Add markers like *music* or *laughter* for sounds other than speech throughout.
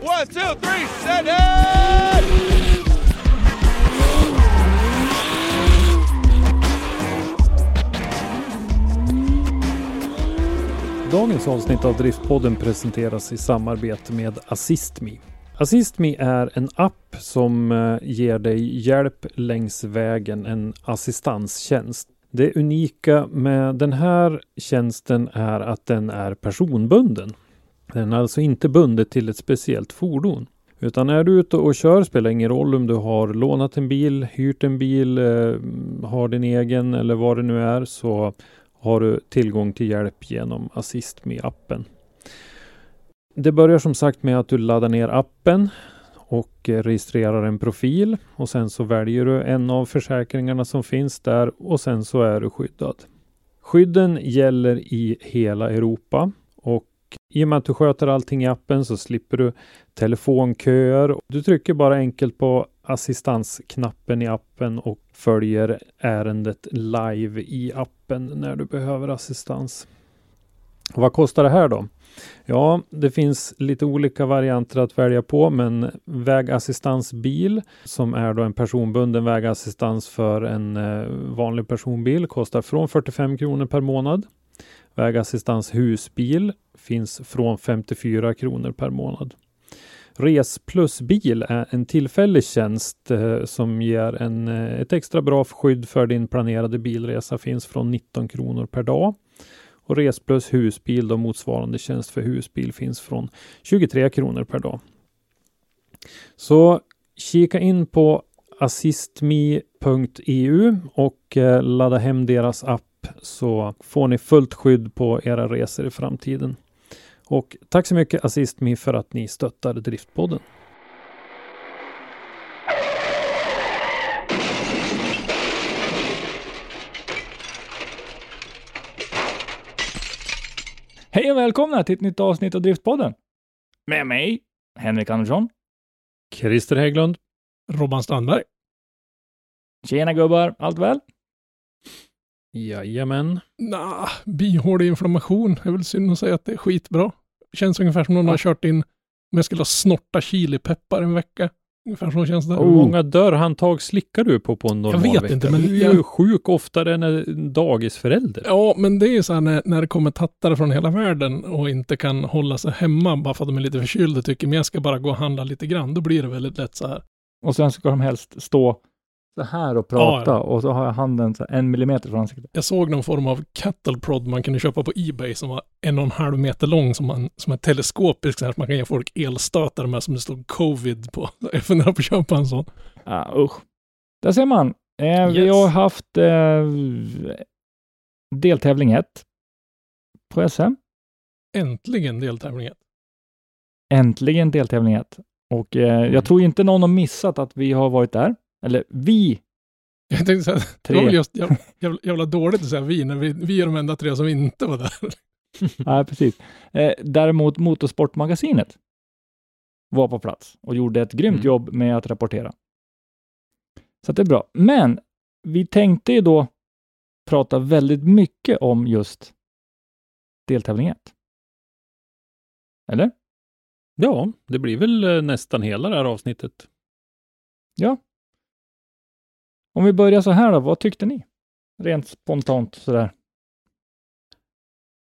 One, two, three, set it! Dagens avsnitt av Driftpodden presenteras i samarbete med AssistMe. AssistMe är en app som eh, ger dig hjälp längs vägen, en assistanstjänst. Det unika med den här tjänsten är att den är personbunden. Den är alltså inte bundet till ett speciellt fordon. Utan är du ute och kör spelar ingen roll om du har lånat en bil, hyrt en bil, eh, har din egen eller vad det nu är så har du tillgång till hjälp genom Assist med appen. Det börjar som sagt med att du laddar ner appen och registrerar en profil och sen så väljer du en av försäkringarna som finns där och sen så är du skyddad. Skydden gäller i hela Europa i och med att du sköter allting i appen så slipper du telefonköer. Du trycker bara enkelt på assistansknappen i appen och följer ärendet live i appen när du behöver assistans. Och vad kostar det här då? Ja, det finns lite olika varianter att välja på, men vägassistansbil som är då en personbunden vägassistans för en eh, vanlig personbil kostar från 45 kronor per månad. Vägassistans husbil finns från 54 kronor per månad. Res plus bil är en tillfällig tjänst eh, som ger en, eh, ett extra bra skydd för din planerade bilresa finns från 19 kronor per dag. Och Res plus husbil, då motsvarande tjänst för husbil, finns från 23 kronor per dag. Så kika in på assistme.eu och eh, ladda hem deras app så får ni fullt skydd på era resor i framtiden. Och tack så mycket AssistMe för att ni stöttar Driftpodden. Hej och välkomna till ett nytt avsnitt av Driftpodden. Med mig, Henrik Andersson. Christer Hägglund. Robban Strandberg. Tjena gubbar, allt väl? Jajamän. Nah, bihåleinflammation. Det är väl synd att säga att det är skitbra. Känns ungefär som någon har kört in, om jag skulle ha snorta chilipeppar en vecka. Ungefär så känns det. Hur många dörrhandtag slickar du på på en normal Jag vet vecka? inte, men du är jag- ju sjuk oftare än en dagisförälder. Ja, men det är ju så här när, när det kommer tattare från hela världen och inte kan hålla sig hemma bara för att de är lite förkylda tycker men jag ska bara gå och handla lite grann. Då blir det väldigt lätt så här. Och sen ska de helst stå så här och prata Ja, ja. och så har jag handen så en millimeter från ansiktet. Jag såg någon form av cattle prod man kunde köpa på Ebay som var en och en halv meter lång som, man, som är teleskopisk så här, så man kan ge folk elstötar med som det stod covid på. *laughs* Jag funderar på att köpa en sån. Ah, usch. Där ser man. Eh, Vi Yes. har haft eh, deltävling 1 på SM. Äntligen deltävling ett. Äntligen deltävling 1. Och eh, jag tror inte någon har missat att vi har varit där. Eller vi. *laughs* Jag tänkte säga, det var väl just jävla, jävla, jävla dåligt att säga vi, när vi, vi är de enda tre som inte var där. *laughs* *laughs* Nej, precis. Eh, däremot Motorsportmagasinet var på plats och gjorde ett grymt Mm. jobb med att rapportera. Så det är bra. Men vi tänkte ju då prata väldigt mycket om just deltävling 1. Eller? Ja, det blir väl eh, nästan hela det här avsnittet. Ja. Om vi börjar så här då, vad tyckte ni? Rent spontant sådär.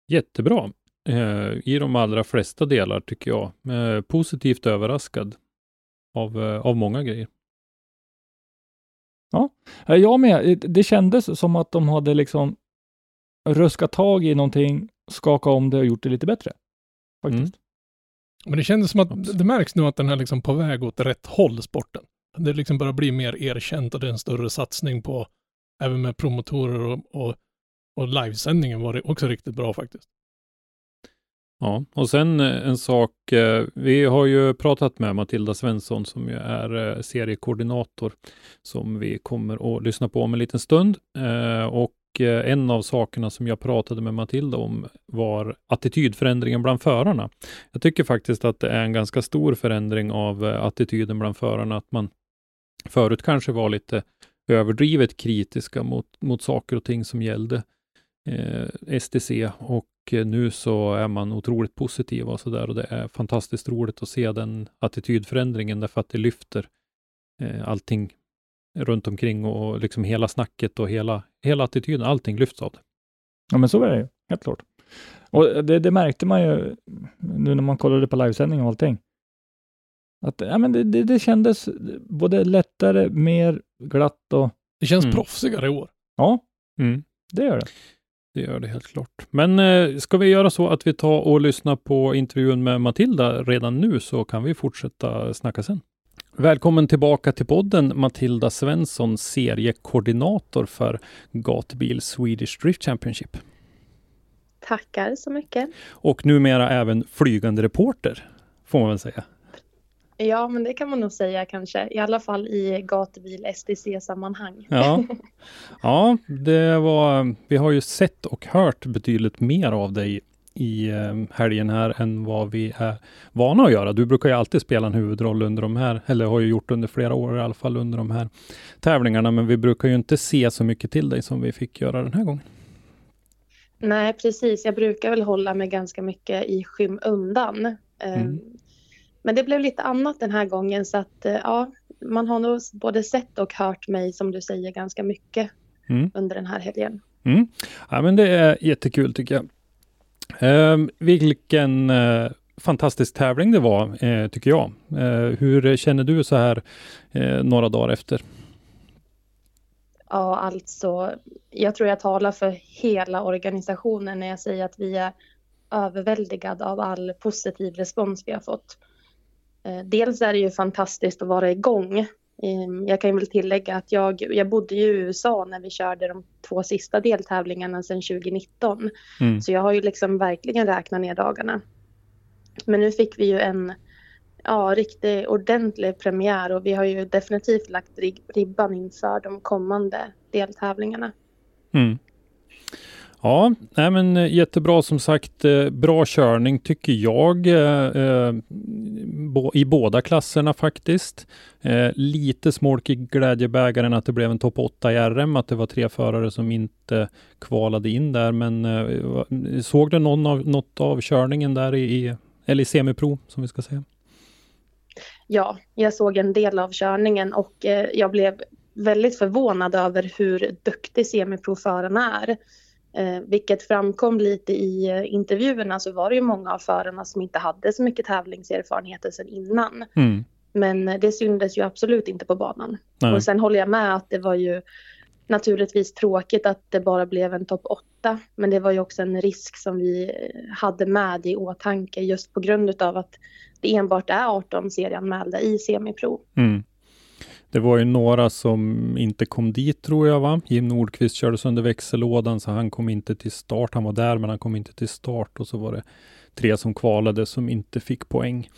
Jättebra. Eh, I de allra flesta delar tycker jag. Eh, positivt överraskad. av, eh, av många grejer. Ja, jag med. Det kändes som att de hade liksom ruskat tag i någonting, skakat om det och gjort det lite bättre. Faktiskt. Mm. Men det kändes som att Absolut. det märks nu att den är liksom på väg åt rätt håll, sporten. Det liksom börjar bli mer erkänt och det är en större satsning på, även med promotorer och, och, och livesändningen var det också riktigt bra faktiskt. Ja, och sen eh, en sak. Eh, vi har ju pratat med Matilda Svensson som ju är eh, seriekoordinator som vi kommer att lyssna på om en liten stund. Och en av sakerna som jag pratade med Matilda om var attitydförändringen bland förarna. Jag tycker faktiskt att det är en ganska stor förändring av attityden bland förarna. Att man förut kanske var lite överdrivet kritiska mot, mot saker och ting som gällde eh, STC och eh, nu så är man otroligt positiv och så där och det är fantastiskt roligt att se den attitydförändringen därför att det lyfter eh, allting runt omkring och liksom hela snacket och hela, hela attityden, allting lyfts av det. Ja, men så är det ju, helt klart. Och det, det märkte man ju nu när man kollade på livesändning och allting. Att ja, men det, det, det kändes både lättare, mer glatt och Det känns Mm. proffsigare i år. ja, Mm. det gör det. Det gör det helt klart. Men eh, ska vi göra så att vi tar och lyssnar på intervjun med Matilda redan nu så kan vi fortsätta snacka sen. Välkommen tillbaka till podden Matilda Svensson, seriekoordinator för Gatbil Swedish Drift Championship. Tackar så mycket. Och numera även flygande reporter, får man väl säga. Ja, men det kan man nog säga kanske. I alla fall i gatubil STC-sammanhang. Ja, *laughs* ja det var, vi har ju sett och hört betydligt mer av dig i eh, helgen här än vad vi är vana att göra. Du brukar ju alltid spela en huvudroll under de här, eller har ju gjort under flera år i alla fall under de här tävlingarna, men vi brukar ju inte se så mycket till dig som vi fick göra den här gången. Nej, precis. Jag brukar väl hålla mig ganska mycket i skymundan. Eh, Mm. Men det blev lite annat den här gången så att eh, ja, man har nog både sett och hört mig som du säger ganska mycket Mm. under den här helgen. Mm. Ja, men det är jättekul tycker jag. Ehm, vilken eh, fantastisk tävling det var, eh, tycker jag. Eh, hur känner du så här eh, några dagar efter? Ja, alltså, jag tror jag talar för hela organisationen när jag säger att vi är överväldigade av all positiv respons vi har fått. Eh, Dels är det ju fantastiskt att vara igång. Eh, Jag kan ju väl tillägga att jag, jag bodde ju i USA när vi körde de två sista deltävlingarna sedan 2019. Mm. Så jag har ju liksom verkligen räknat ner dagarna. Men nu fick vi ju en ja, riktigt ordentlig premiär och vi har ju definitivt lagt rib- ribban inför de kommande deltävlingarna. Mm. Ja, nej men eh, jättebra som sagt. Eh, bra körning tycker jag eh, i båda klasserna faktiskt. Lite smolk i glädjebägaren att det blev en topp 8 i RM, att det var tre förare som inte kvalade in där. Men såg du någon av, något av körningen där i, eller i semipro som vi ska säga? Ja, jag såg en del av körningen och jag blev väldigt förvånad över hur duktig semiprovförarna är. Eh, vilket framkom lite i eh, intervjuerna så var det ju många av förarna som inte hade så mycket tävlingserfarenheter sedan innan. Mm. Men eh, det syntes ju absolut inte på banan. Nej. Och sen håller jag med att det var ju naturligtvis tråkigt att det bara blev en topp 8. Men det var ju också en risk som vi eh, hade med i åtanke just på grund av att det enbart är 18 serieanmälda i semipro. Mm. Det var ju några som inte kom dit tror jag va? Jim Nordqvist körde sönder växellådan så han kom inte till start. Han var där men han kom inte till start och så var det tre som kvalade som inte fick poäng.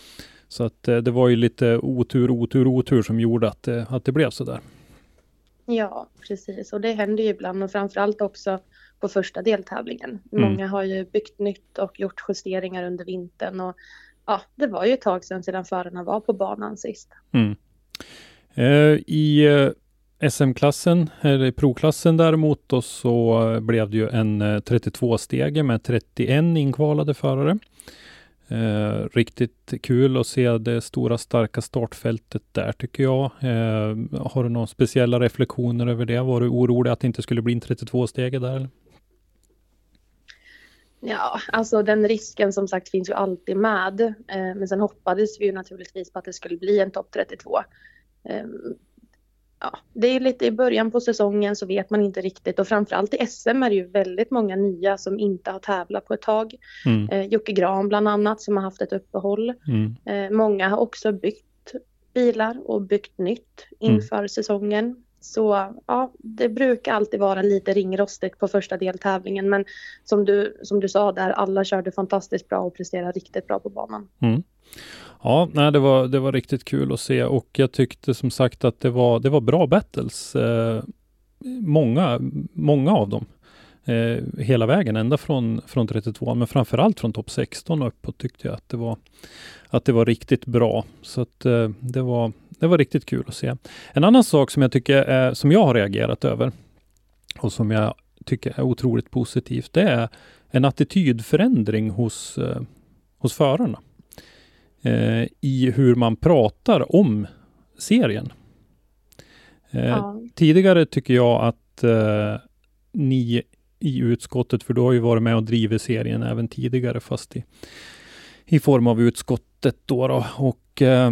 Så att eh, det var ju lite otur, otur, otur som gjorde att, eh, att det blev så där. Ja, precis. Och det händer ju ibland och framförallt också på första deltävlingen. Mm. Många har ju byggt nytt och gjort justeringar under vintern och ja, det var ju ett tag sedan sedan förarna var på banan sist. Mm. Eh, I eh, SM-klassen, eller i provklassen däremot, då, så eh, blev det ju en 32-stege med 31 inkvalade förare. Eh, riktigt kul att se det stora starka startfältet där tycker jag. Eh, har du några speciella reflektioner över det? Var du orolig att det inte skulle bli en 32-stege där? Eller? Ja, alltså den risken som sagt finns ju alltid med. Eh, men sen hoppades vi ju naturligtvis på att det skulle bli en topp 32. Eh, ja, det är lite i början på säsongen så vet man inte riktigt och framförallt i SM är det ju väldigt många nya som inte har tävlat på ett tag. Mm. Eh, Jocke Grahn bland annat som har haft ett uppehåll. Mm. Eh, många har också byggt bilar och byggt nytt inför säsongen. Så ja, det brukar alltid vara lite ringrostigt på första deltävlingen men som du, som du sa där, alla körde fantastiskt bra och presterade riktigt bra på banan. Mm. Ja, nej, det, var, det var riktigt kul att se och jag tyckte som sagt att det var, det var bra battles. Eh, många, många av dem. Eh, hela vägen, ända från, från 32, men framförallt från topp 16 och uppåt tyckte jag att det var, att det var riktigt bra. Så att eh, det, var, det var riktigt kul att se. En annan sak som jag tycker är, som jag har reagerat över och som jag tycker är otroligt positivt, det är en attitydförändring hos, eh, hos förarna eh, i hur man pratar om serien. Eh, Ja. Tidigare tycker jag att eh, ni i utskottet, för du har ju varit med och drivit serien även tidigare, fast i, i form av utskottet då. då. Och eh,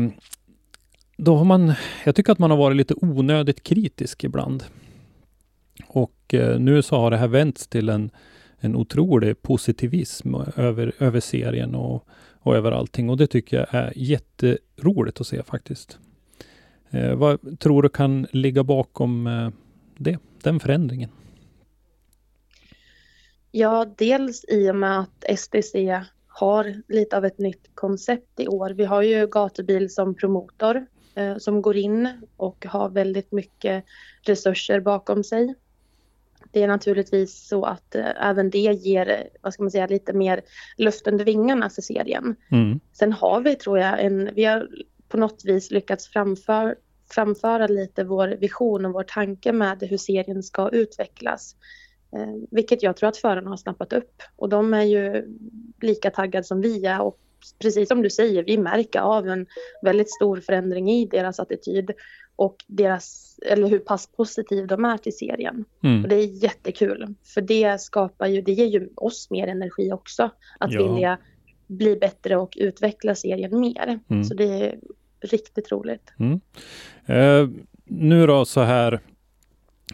då har man, jag tycker att man har varit lite onödigt kritisk ibland. Och eh, nu så har det här vänts till en, en otrolig positivism över, över serien och, och över allting. Och det tycker jag är jätteroligt att se faktiskt. Eh, vad tror du kan ligga bakom eh, det, den förändringen? Ja, dels i och med att STC har lite av ett nytt koncept i år. Vi har ju gatubil som promotor eh, som går in och har väldigt mycket resurser bakom sig. Det är naturligtvis så att eh, även det ger, eh, vad ska man säga, lite mer luft under vingarna för serien. Mm. Sen har vi, tror jag, en, vi har på något vis lyckats framför, framföra lite vår vision och vår tanke med hur serien ska utvecklas. Eh, vilket jag tror att förarna har snappat upp. Och de är ju lika taggade som vi är. Och precis som du säger, vi märker av en väldigt stor förändring i deras attityd. Och deras, eller hur pass positiv de är till serien. Mm. Och det är jättekul. För det skapar ju, det ger ju oss mer energi också. Att Ja. vilja bli bättre och utveckla serien mer. Mm. Så det är riktigt roligt. Eh, nu då så här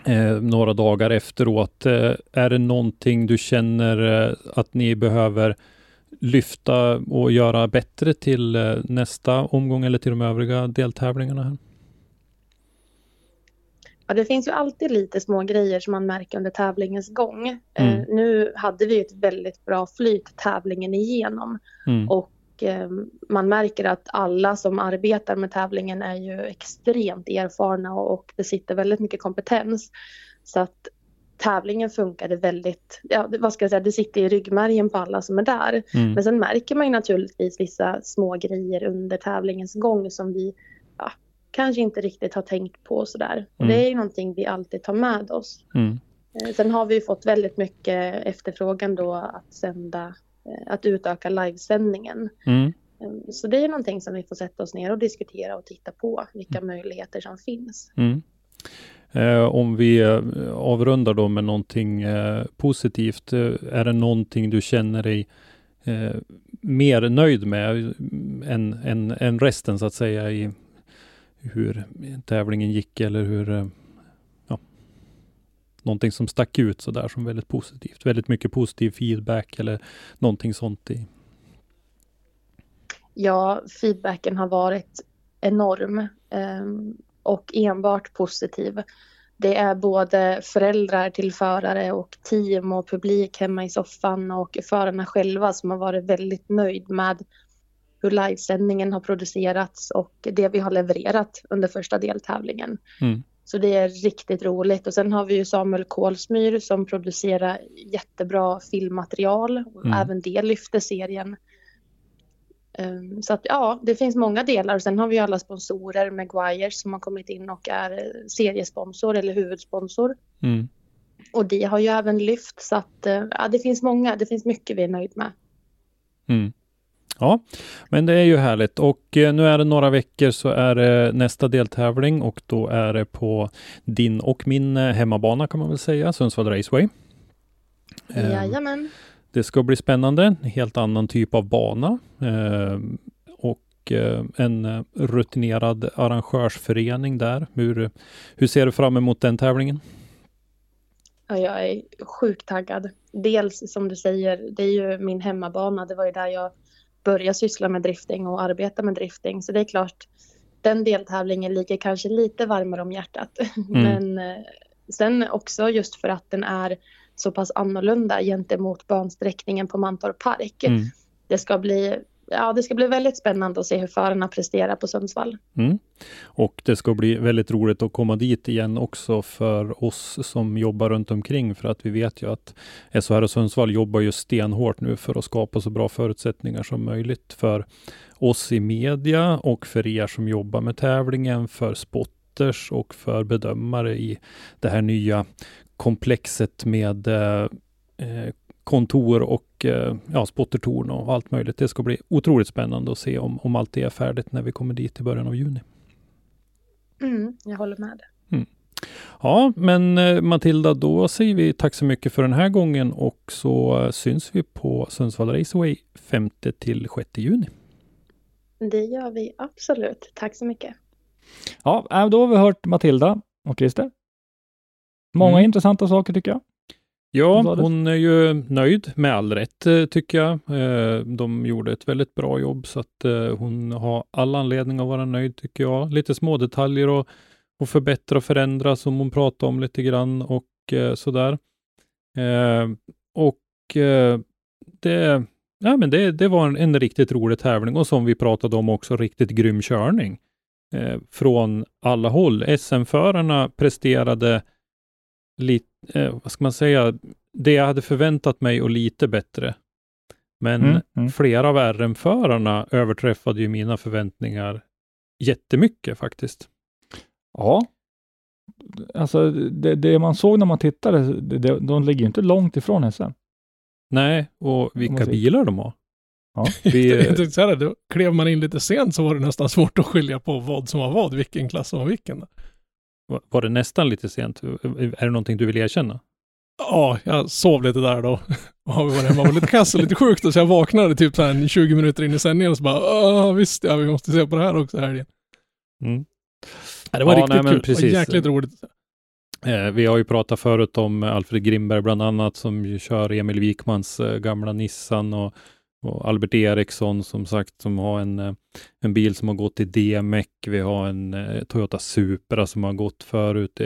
eh, några dagar efteråt, eh, är det någonting du känner eh, att ni behöver lyfta och göra bättre till eh, nästa omgång eller till de övriga deltävlingarna? Här? Ja, det finns ju alltid lite små grejer som man märker under tävlingens gång. Mm. Eh, nu hade vi ett väldigt bra flyt tävlingen igenom Mm. och eh, man märker att alla som arbetar med tävlingen är ju extremt erfarna och, besitter väldigt mycket kompetens. Så att tävlingen funkade väldigt, ja, vad ska jag säga, det sitter i ryggmärgen på alla som är där. Mm. Men sen märker man ju naturligtvis vissa små grejer under tävlingens gång som vi ja, kanske inte riktigt har tänkt på sådär. Och Mm. det är ju någonting vi alltid tar med oss. Mm. Eh, Sen har vi ju fått väldigt mycket efterfrågan då att sända, eh, att utöka livesändningen. Mm. Eh, Så det är någonting som vi får sätta oss ner och diskutera och titta på vilka möjligheter som finns. Mm. Eh, om vi eh, avrundar då med någonting eh, positivt. Eh, är det någonting du känner dig eh, mer nöjd med än, än, än resten så att säga i hur tävlingen gick eller hur eh, någonting som stack ut så där som väldigt positivt. Väldigt mycket positiv feedback eller någonting sånt i. Ja, feedbacken har varit enorm eh, och enbart positiv. Det är både föräldrar till förare och team och publik hemma i soffan och förarna själva som har varit väldigt nöjd med hur livesändningen har producerats och det vi har levererat under första deltävlingen. Mm. Så det är riktigt roligt. Och sen har vi ju Samuel Kolsmyr som producerar jättebra filmmaterial. Mm. Även det lyfter serien. Um, så att ja, det finns många delar. Och sen har vi ju alla sponsorer, Maguire som har kommit in och är eh, seriesponsor eller huvudsponsor. Mm. Och det har ju även lyft så att eh, ja, det finns många, det finns mycket vi är nöjd med. Mm. Ja, men det är ju härligt och eh, nu är det några veckor så är det nästa deltävling och då är det på din och min eh, hemmabana kan man väl säga, Sundsvall Raceway. Ehm, Jajamän. Det ska bli spännande, en helt annan typ av bana eh, och eh, en rutinerad arrangörsförening där. Hur, hur ser du fram emot den tävlingen? Ja, jag är sjukt taggad. Dels som du säger, det är ju min hemmabana. Det var ju där jag började syssla med drifting och arbeta med drifting. Så det är klart, den deltävlingen ligger kanske lite varmare om hjärtat. *laughs* Mm. Men eh, sen också just för att den är så pass annorlunda gentemot bansträckningen på Mantorp Park. Mm. Det ska bli ja, det ska bli väldigt spännande att se hur förarna presterar på Sundsvall. Mm. Och det ska bli väldigt roligt att komma dit igen också för oss som jobbar runt omkring för att vi vet ju att SHR och Sundsvall jobbar ju stenhårt nu för att skapa så bra förutsättningar som möjligt för oss i media och för er som jobbar med tävlingen, för spotters och för bedömare i det här nya komplexet med eh, eh kontor och eh, ja, spottertorn och allt möjligt. Det ska bli otroligt spännande att se om, om allt det är färdigt när vi kommer dit i början av juni. Mm, jag håller med. Mm. Ja, men eh, Matilda, då säger vi tack så mycket för den här gången och så syns vi på Sundsvall Raceway 5 till 6 juni. Det gör vi absolut. Tack så mycket. Ja, äh, då har vi hört Matilda och Christer. Många mm. intressanta saker tycker jag. Ja, hon är ju nöjd med all rätt eh, tycker jag. Eh, de gjorde ett väldigt bra jobb så att eh, hon har all anledning att vara nöjd tycker jag. Lite små detaljer och, och förbättra och förändra som hon pratade om lite grann och sådär. Och det, ja, men det, det var en, en, riktigt rolig tävling och som vi pratade om också riktigt grym körning från alla håll. SM-förarna presterade lite, eh, vad ska man säga, det jag hade förväntat mig och lite bättre. Men mm, mm. flera av RM-förarna överträffade ju mina förväntningar jättemycket faktiskt. Ja, alltså det, det man såg när man tittade, det, det, de ligger ju inte långt ifrån SM. Nej, och vilka bilar de har. Ja. *laughs* Vi, så här, då klev man in lite sent så var det nästan svårt att skilja på vad som var vad, vilken klass som var vilken. Var det nästan lite sent? Är det någonting du vill erkänna? Ja, jag sov lite där då. *laughs* Ja, vi var hemma, var lite kass och lite sjukt så jag vaknade typ så här 20 minuter in i sändningen och så bara, visst ja, vi måste se på det här också helgen. Mm. Ja, det var ja, riktigt nej, kul, precis. jäkligt roligt. Eh, vi har ju pratat förut om Alfred Grimberg bland annat som kör Emil Wikmans eh, gamla Nissan och och Albert Eriksson som sagt som har en, eh, en bil som har gått i DMEC. Vi har en eh, Toyota Supra som har gått förut.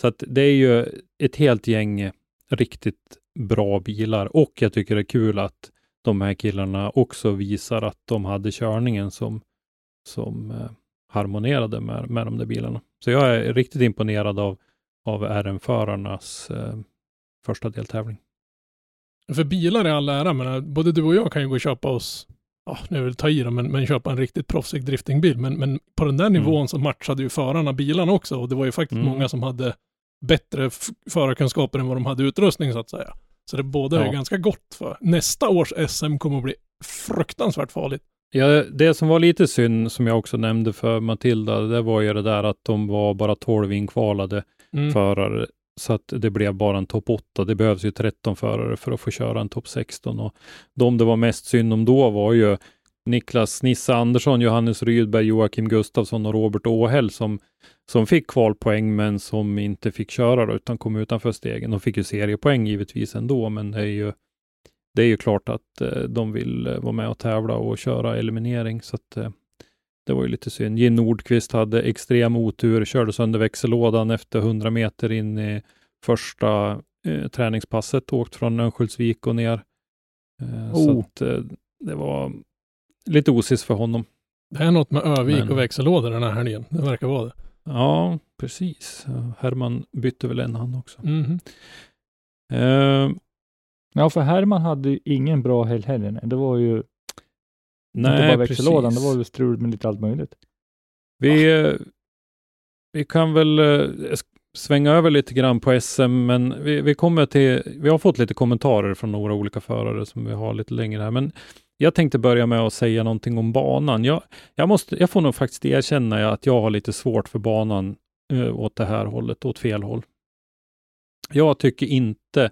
Så att det är ju ett helt gäng riktigt bra bilar och jag tycker det är kul att de här killarna också visar att de hade körningen som, som eh, harmonerade med, med de där bilarna. Så jag är riktigt imponerad av, av RM-förarnas eh, första deltävling. För bilar är all ära, men äh, både du och jag kan ju gå och köpa oss, ja, nu vill ta i dem, men, men köpa en riktigt proffsig driftingbil. Men, men på den där mm. nivån så matchade ju förarna bilarna också och det var ju faktiskt mm. många som hade bättre förarkunskaper än vad de hade utrustning så att säga. Så det båda ja. är ganska gott för. Nästa års SM kommer att bli fruktansvärt farligt. Ja, det som var lite synd, som jag också nämnde för Matilda, det var ju det där att de var bara 12 inkvalade mm. förare så att det blev bara en topp 8. Det behövs ju 13 förare för att få köra en topp 16 och de det var mest synd om då var ju Niklas Nisse Andersson, Johannes Rydberg, Joakim Gustafsson och Robert Åhäll som, som fick kvalpoäng men som inte fick köra då, utan kom utanför stegen. De fick ju seriepoäng givetvis ändå, men det är ju, det är ju klart att eh, de vill eh, vara med och tävla och köra eliminering. Så att, eh, det var ju lite synd. Jim Nordqvist hade extrem otur, körde sönder växellådan efter 100 meter in i första eh, träningspasset, åkt från Örnsköldsvik och ner. Eh, oh. Så att, eh, det var lite osis för honom. Det är något med Övik Men... och växellådor den här helgen. Det verkar vara det. Ja, precis. Herman bytte väl en han också. Mm -hmm. ja, för Herman hade ju ingen bra helg heller. Det var ju Nej, Inte bara växellådan, det var väl strul med lite allt möjligt. Vi, ja. vi kan väl eh, svänga över lite grann på SM, men vi, vi kommer till, vi har fått lite kommentarer från några olika förare som vi har lite längre här, men jag tänkte börja med att säga någonting om banan. Jag, jag, måste, jag får nog faktiskt erkänna att jag har lite svårt för banan uh, åt det här hållet, åt fel håll. Jag tycker inte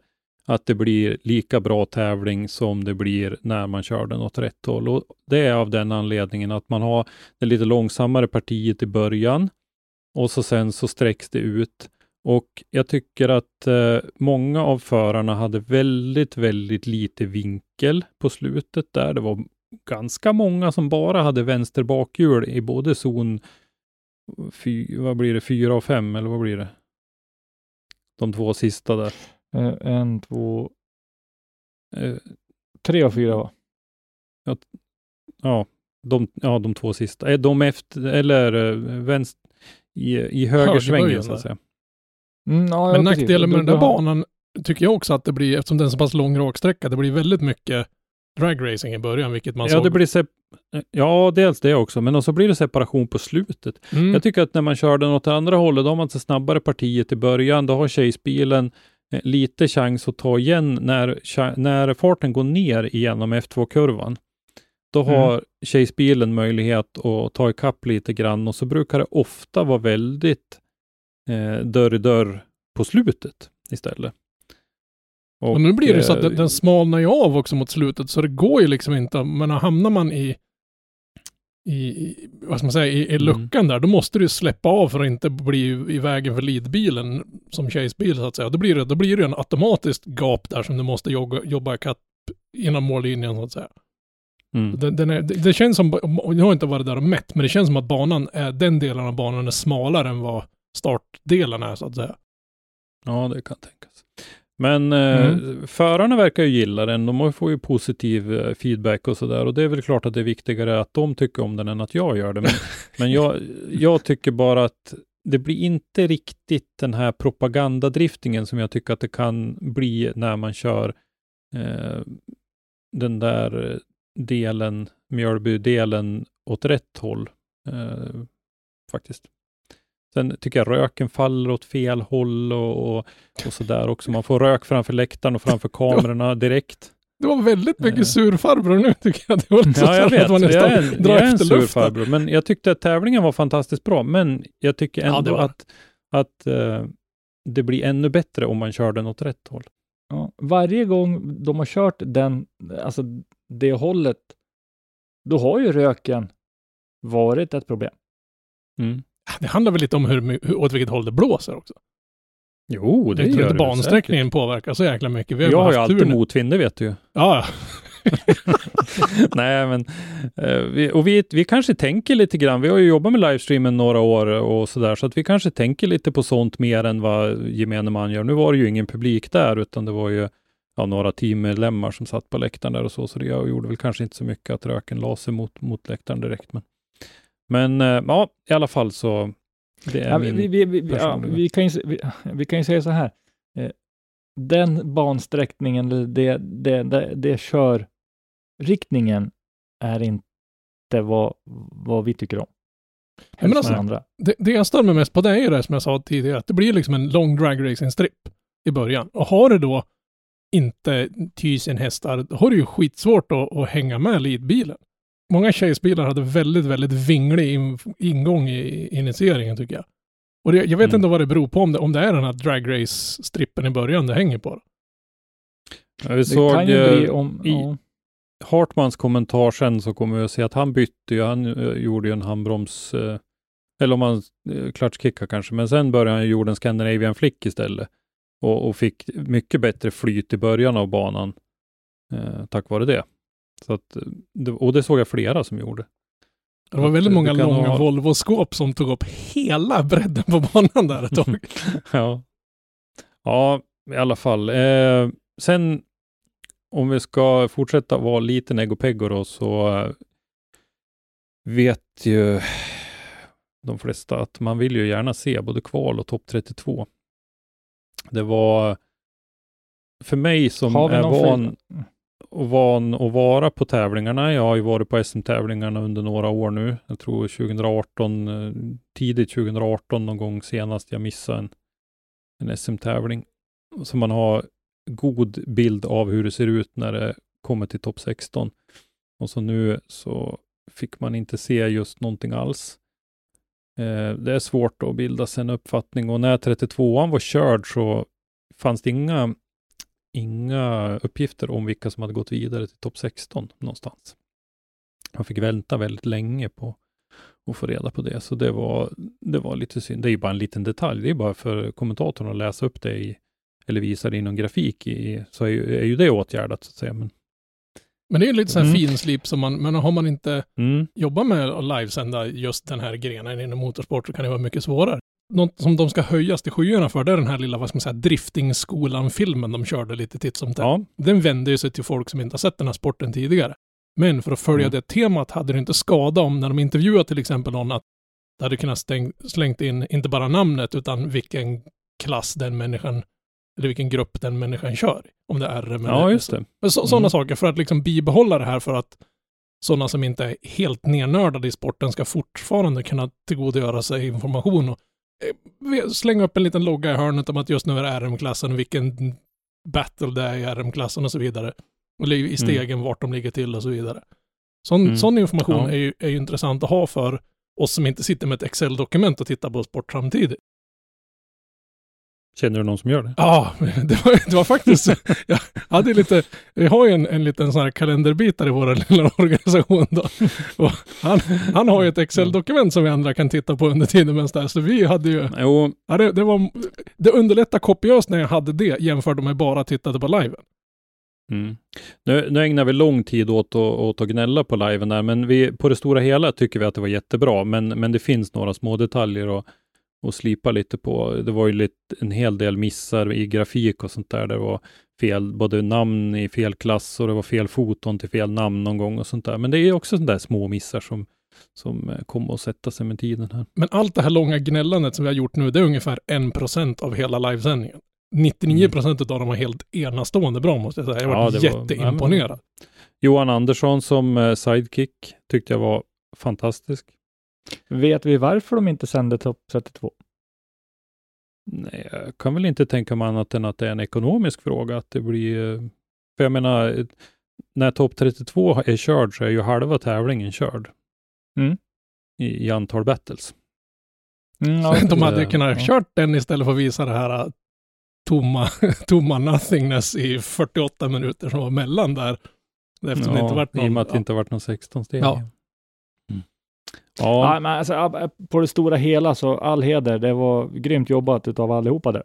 att det blir lika bra tävling som det blir när man kör den åt rätt håll. Och det är av den anledningen att man har det lite långsammare partiet i början och så sen så sträcks det ut. Och jag tycker att eh, många av förarna hade väldigt, väldigt lite vinkel på slutet där. Det var ganska många som bara hade vänster bakhjul i både zon fy, vad blir det, fyra och fem eller vad blir det? De två sista där. Eh, en, två, Eh, tre och fyra va? ja, de, ja, de två sista. Är de efter, eller eh, vänster, i, i högersvängen så att säga. Mm, ja, Men ja, nackdelen med den där banan tycker jag också att det blir, eftersom det är så pass lång raksträcka, det blir väldigt mycket dragracing i början, vilket man Ja, såg. det blir sep- ja, dels det också, men så blir det separation på slutet. mm. Jag tycker att när man kör den åt andra hållet, då har man så snabbare partiet i början. Då har Chase-bilen eh, lite chans att ta igen när, när farten går ner igenom F2-kurvan. Då Mm. har Chase-bilen möjlighet att ta ikapp lite grann och så brukar det ofta vara väldigt eh, dörr i dörr på slutet istället. Och nu blir det så att eh, den, den smalnar ju av också mot slutet, så det går ju liksom inte, men hamnar man i i, vad ska man säga, i, i Mm. luckan där, då måste du släppa av för att inte bli i vägen för leadbilen som Chase-bil så att säga. Då blir det, då blir det en automatiskt gap där som du måste jobba, jobba ikapp innan mållinjen så att säga. mm. Den, den är, det, det känns som, jag har inte varit där och mätt, men det känns som att banan är, den delen av banan är smalare än vad startdelen är så att säga. Ja, det kan tänkas. Men eh, Mm. förarna verkar ju gilla den. De får ju positiv eh, feedback och sådär. Och det är väl klart att det är viktigare att de tycker om den än att jag gör det. Men, *laughs* men jag, jag tycker bara att det blir inte riktigt den här propagandadriftingen som jag tycker att det kan bli när man kör eh, den där delen, Mjölby-delen åt rätt håll. Eh, faktiskt. Sen tycker jag röken faller åt fel håll och, och, och sådär också. Man får rök framför läktaren och framför *laughs* kamerorna direkt. Det var väldigt mycket Eh. surfarbror nu tycker jag. Det var så Ja, jag att vet. man Jag nästan är en, drar jag är en efter sur luften. farbror. Men jag tyckte att tävlingen var fantastiskt bra. Men jag tycker Ja, ändå var att, att eh, det blir ännu bättre om man kör den åt rätt håll. Ja, varje gång de har kört den, alltså det hållet, då har ju röken varit ett problem. Mm. Det handlar väl lite om hur, hur, åt vilket håll det blåser också. Jo, det tror gör inte det bansträckningen påverkar så jäkla mycket. Vi säkert. har Jag har ju alltid motvind, det vet du ju. Ja, ja. *laughs* Nej, men eh, vi, och vi, vi kanske tänker lite grann. Vi har ju jobbat med livestreamen några år och sådär, så att vi kanske tänker lite på sånt mer än vad gemene man gör. Nu var det ju ingen publik där, utan det var ju ja, några teammedlemmar som satt på läktaren där och så, så det gjorde väl kanske inte så mycket att röken la sig mot, mot läktaren direkt. Men, men eh, ja, i alla fall så Ja, vi, vi, vi, vi, ja, personliga. vi, kan ju, se- vi, vi kan ju säga så här. Eh, Den bansträckningen, eller det, det, det, det körriktningen är inte vad, vad vi tycker om. Ja, men alltså- andra. Det, det jag stör mig mest på det är ju det som jag sa tidigare, att det blir liksom en lång drag racing strip i början. Och har du då inte tusen hästar, då har du ju skitsvårt att, att hänga med leadbilen. Många Chase-bilar hade väldigt, väldigt vinglig in, ingång i initieringen tycker jag. Och det, jag vet Mm. inte vad det beror på, om det, om det är den här drag race-strippen i början det hänger på. Ja, vi Det såg eh, i- ja. Hartmans kommentar sen så kommer vi att se att han bytte ju, han eh, gjorde ju en handbroms, eh, eller om han uh, klatschkickade kanske, men sen började han ju gjorde en Scandinavian flick istället och, och fick mycket bättre flyt i början av banan tack vare det. Så att. Och det såg jag flera som gjorde. Det var väldigt eh, många långa ha- Volvo-skåp som tog upp hela bredden på banan där ett tag. *laughs* ja. ja, i alla fall. Eh, sen om vi ska fortsätta vara lite negopeggo då så eh, vet ju de flesta att man vill ju gärna se både kval och topp 32. Det var för mig som är van, fri- och van att vara på tävlingarna. Jag har ju varit på SM-tävlingarna under några år nu. Jag tror 2018, eh, tidigt 2018 någon gång senast jag missade en, en SM-tävling. Så man har god bild av hur det ser ut när det kommer till topp 16. Och så nu så fick man inte se just någonting alls. Eh, det är svårt att bilda sig en uppfattning och när 32an var körd så fanns det inga inga uppgifter om vilka som hade gått vidare till topp 16 någonstans. Man fick vänta väldigt länge på att få reda på det, så det var, det var lite synd. Det är ju bara en liten detalj. Det är bara för kommentatorn att läsa upp det i, eller visa det i någon grafik, i, så är ju, är ju det åtgärdat så att säga. Men, Men det är ju lite sån här Mm. finslip som man, men har man inte mm, jobbat med att livesända just den här grenen inom motorsport så kan det vara mycket svårare. Något som de ska höjas till skyarna för, det är den här lilla, vad ska man säga, driftingskolan-filmen de körde lite titt som tätt. ja, Den vände ju sig till folk som inte har sett den här sporten tidigare. Men för att följa Mm. det temat hade det inte skadat om när de intervjuade till exempel någon att det hade kunnat stäng, slängt in inte bara namnet utan vilken klass den människan eller vilken grupp den människan kör. Om det är RM eller ja, just det. men så, Sådana Mm. saker för att liksom bibehålla det här för att sådana som inte är helt nernördade i sporten ska fortfarande kunna tillgodogöra sig information och eh, slänga upp en liten logga i hörnet om att just nu är det RM-klassen vilken battle det är i RM-klassen och så vidare. Och li- i stegen vart de ligger till och så vidare. Sån, Mm. sån information Ja. är, ju, är ju intressant att ha för oss som inte sitter med ett Excel-dokument och tittar på sport samtidigt. Känner du någon som gör det? Ja, *laughs* det var, det var faktiskt, jag hade lite, vi har ju en, en liten sån här kalenderbitare i vår lilla organisation då. Och han, han har ju ett Excel-dokument som vi andra kan titta på under tiden medan där, så vi hade ju, Jo, ja, det, det var, det underlättade kopiöst när jag hade det jämfört med bara tittade på liven. Mm. Nu, nu ägnar vi lång tid åt, att- åt att gnälla på liven där, men vi, på det stora hela tycker vi att det var jättebra. Men, men det finns några små detaljer att, att slipa lite på. Det var ju lite, en hel del missar i grafik och sånt där. Det var fel, både namn i fel klass och det var fel foton till fel namn någon gång och sånt där. Men det är också sådana där små missar som, som eh, kommer att sätta sig med tiden här. Men allt det här långa gnällandet som vi har gjort nu, det är ungefär 1% av hela livesändningen. 99% av dem var helt enastående bra måste jag säga. Jag var, Ja, det var- jätteimponerad. Johan Andersson som eh, sidekick tyckte jag var fantastisk. Vet vi varför de inte sände topp 32? Nej, jag kan väl inte tänka mig annat än att det är en ekonomisk fråga. Att det blir, eh, för jag menar, eh, när topp 32 är körd så är ju halva tävlingen körd. Mm. I, I antal battles. Mm, ja, *laughs* De hade det- kunnat ja. kört den istället för att visa det här äh, tomma, *laughs* tomma nothingness i 48 minuter som var mellan där. Eftersom det inte varit I och någon... med att det inte varit någon 16 steg. Ja. Mm. Ja, Ja, men alltså, ja, på det stora hela så all heder, det var grymt jobbat utav allihopa där.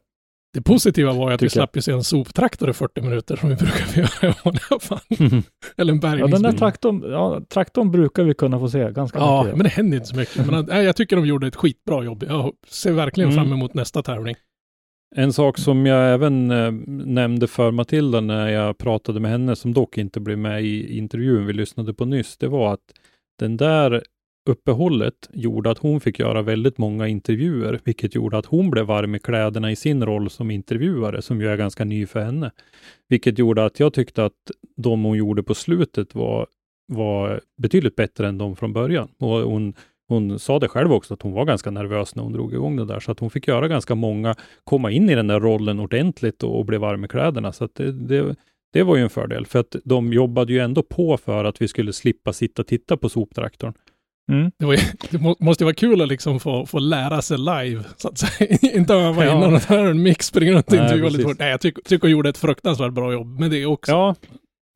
Det positiva var ju att vi Tycker jag. slapp ju se en soptraktor i 40 minuter som vi brukar göra i vanliga fall. *laughs* Eller en Ja, den bärgningsbil. där traktorn, ja, traktorn brukar vi kunna få se ganska Ja, mycket. men det händer inte så mycket. Men, nej, jag tycker de gjorde ett skitbra jobb. Jag ser verkligen Mm. fram emot nästa tävling. En sak som jag även eh, nämnde för Matilda när jag pratade med henne, som dock inte blev med i intervjun vi lyssnade på nyss, det var att den där uppehållet gjorde att hon fick göra väldigt många intervjuer, vilket gjorde att hon blev varm i kläderna i sin roll som intervjuare, som ju är ganska ny för henne. Vilket gjorde att jag tyckte att de hon gjorde på slutet var, var betydligt bättre än de från början. Och hon, hon sa det själv också, att hon var ganska nervös när hon drog igång det där, så att hon fick göra ganska många komma in i den där rollen ordentligt och, och bli varm i kläderna. Så att det, det, det var ju en fördel, för att de jobbade ju ändå på för att vi skulle slippa sitta och titta på soptraktorn. Mm. Det, var, ju- *laughs* det må, måste ju vara kul att liksom få, få lära sig live, så att säga. *laughs* Inte öva Ja. innan och ta en mix, springa runt och intervjua lite fort. Nej, jag tycker, tycker hon gjorde ett fruktansvärt bra jobb med det också. Ja,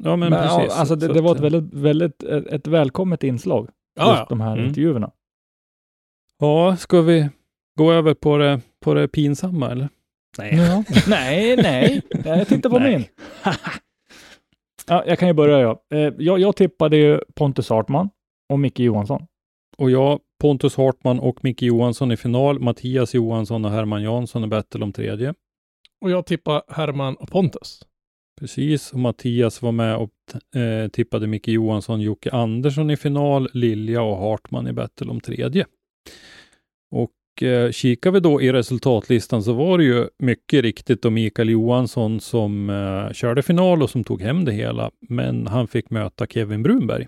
ja men, Men, ja, precis. alltså det, Så det var att, ett väldigt, väldigt, ett, ett välkommet inslag, Ja, just ja. de här Mm. intervjuerna. Ja, ska vi gå över på det, på det pinsamma eller? Nej. Ja. *laughs* nej, nej, jag tittar på Nej. min. ja, jag kan ju börja jag. Eh, jag. Jag tippade ju Pontus Hartman och Micke Johansson. Och jag, Pontus Hartman och Micke Johansson i final, Mattias Johansson och Herman Jansson i battle om tredje. Och jag tippar Herman och Pontus. Precis, och Mattias var med och eh, tippade Micke Johansson, Jocke Andersson i final, Lilja och Hartman i battle om tredje. Och eh, kikar vi då i resultatlistan så var det ju mycket riktigt då Mikael Johansson som eh, körde final och som tog hem det hela. Men han fick möta Kevin Brunberg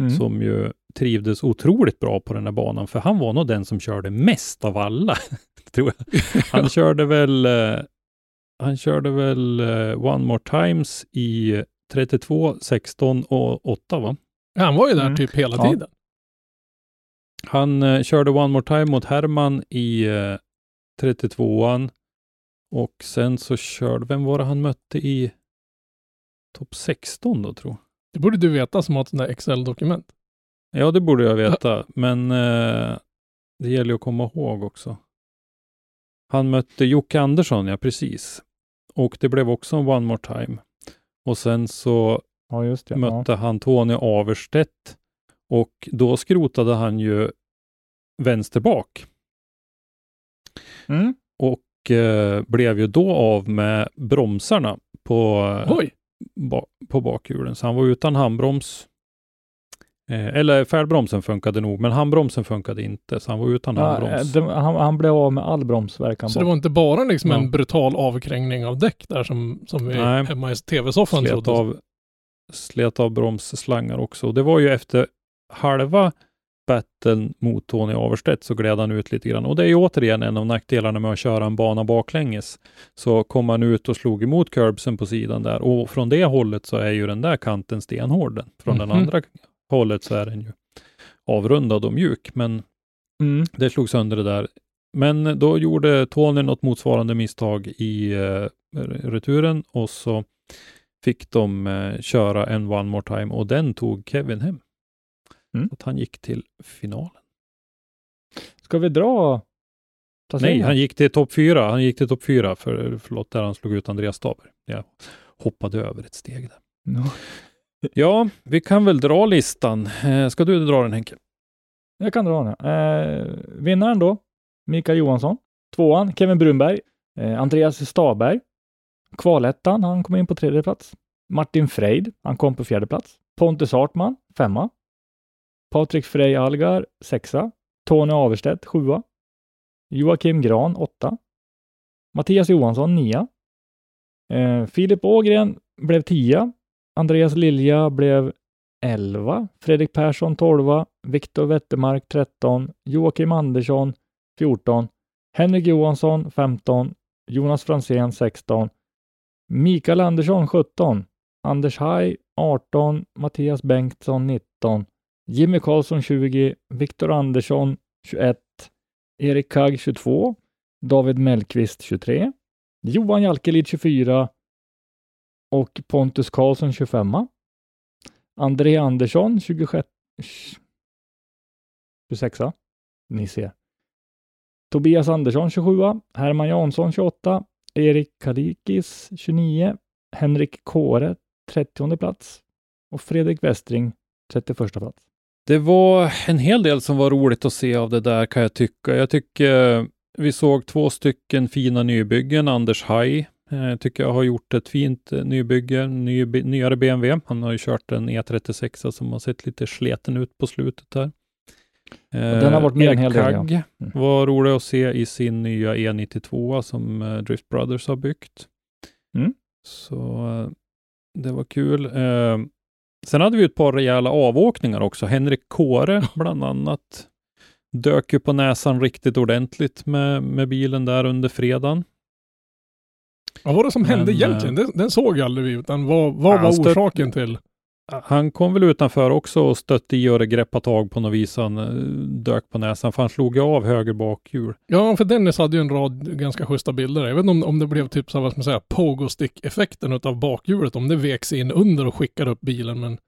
Mm. som ju trivdes otroligt bra på den här banan, för han var nog den som körde mest av alla, *laughs* tror jag. *laughs* Han körde väl, eh, han körde väl eh, One More Times i 32, 16 och 8 va? Han var ju där Mm. typ hela Ja. tiden. Han eh, körde One More Time mot Herman i eh, 32an och sen så körde, vem var det han mötte i topp 16 då tror jag. Det borde du veta som har ett sånt där Excel-dokument. Ja, det borde jag veta, men eh, det gäller ju att komma ihåg också. Han mötte Jocke Andersson, ja precis. Och det blev också en one more time. Och sen så Ja, just det. mötte han Tony Averstedt och då skrotade han ju vänster bak Ja. Mm. och eh, blev ju då av med bromsarna på, Oj! ba, på bakhjulen. Så han var utan handbroms. Eh, eller färdbromsen funkade nog, men handbromsen funkade inte, så han var utan Ja, handbroms. eh, det, han, han blev av med all bromsverkan. Så bak. det var inte bara liksom Ja. en brutal avkrängning av däck där som, som vi Nej. hemma i tv-soffan slet trodde. av, slet av bromsslangar också. Och det var ju efter halva battlen mot Tony Averstedt så gled han ut lite grann. Och det är ju återigen en av nackdelarna med att köra en bana baklänges. Så kom han ut och slog emot curbsen på sidan där och från det hållet så är ju den där kanten stenhård. Från den Mhm. andra hållet så är den ju avrundad och mjuk, men Mm. det slog sönder det där. Men då gjorde Tony något motsvarande misstag i eh, returen och så fick de eh, köra en one more time och den tog Kevin hem. Mm. Så att han gick till finalen. Ska vi dra Nej, han gick till topp fyra. Han gick till topp fyra, för, förlåt, där han slog ut Andreas Staber. Jag hoppade över ett steg där. Ja. Ja, vi kan väl dra listan. Eh, ska du dra den Henke? Jag kan dra den. Eh, vinnaren då, Mikael Johansson. Tvåan, Kevin Brunberg. Eh, Andreas Staberg. Kvalettan, han kom in på tredje plats. Martin Freid, han kom på fjärde plats. Pontus Hartman, femma. Patrik Frey Algar, sexa. Tony Averstedt, sjua. Joakim Gran, åtta. Mattias Johansson, nia. Eh, Filip Ågren blev tia. Andreas Lilja blev 11, Fredrik Persson 12, Viktor Wettermark 13, Joakim Andersson 14, Henrik Johansson 15, Jonas Fransén 16, Mikael Andersson 17, Anders Haj 18, Mattias Bengtsson 19, Jimmy Karlsson 20, Viktor Andersson 21, Erik Kagg 22, David Mellqvist 23, Johan Jalkelid 24 och Pontus Karlsson 25. André Andersson 26. 26. Ni ser. Tobias Andersson 27. Herman Jansson 28. Erik Kalikis 29. Henrik Kåre 30 plats. Och Fredrik Westring 31 plats. Det var en hel del som var roligt att se av det där kan jag tycka. Jag tycker vi såg två stycken fina nybyggen. Anders Haj eh, tycker jag har gjort ett fint eh, nybygge, ny, nyare BMW. Han har ju kört en E36 som har sett lite sleten ut på slutet. Eh, den har varit med en hel del, ja. Kagg Mm. var rolig att se i sin nya E92 som eh, Drift Brothers har byggt. Mm. Så eh, det var kul. Eh, sen hade vi ett par rejäla avåkningar också. Henrik Kåre bland annat dök ju på näsan riktigt ordentligt med, med bilen där under fredagen. Vad var det som hände Men, egentligen? Den, den såg jag aldrig vi, utan vad, vad var orsaken till? Han kom väl utanför också och stötte i och greppade tag på något vis. Han eh, dök på näsan, för han slog ju av höger bakhjul. Ja, för Dennis hade ju en rad ganska schyssta bilder. Jag vet inte om, om det blev typ så här, vad ska man säga, pogo-stick-effekten utav bakhjulet, om det veks in under och skickade upp bilen. Men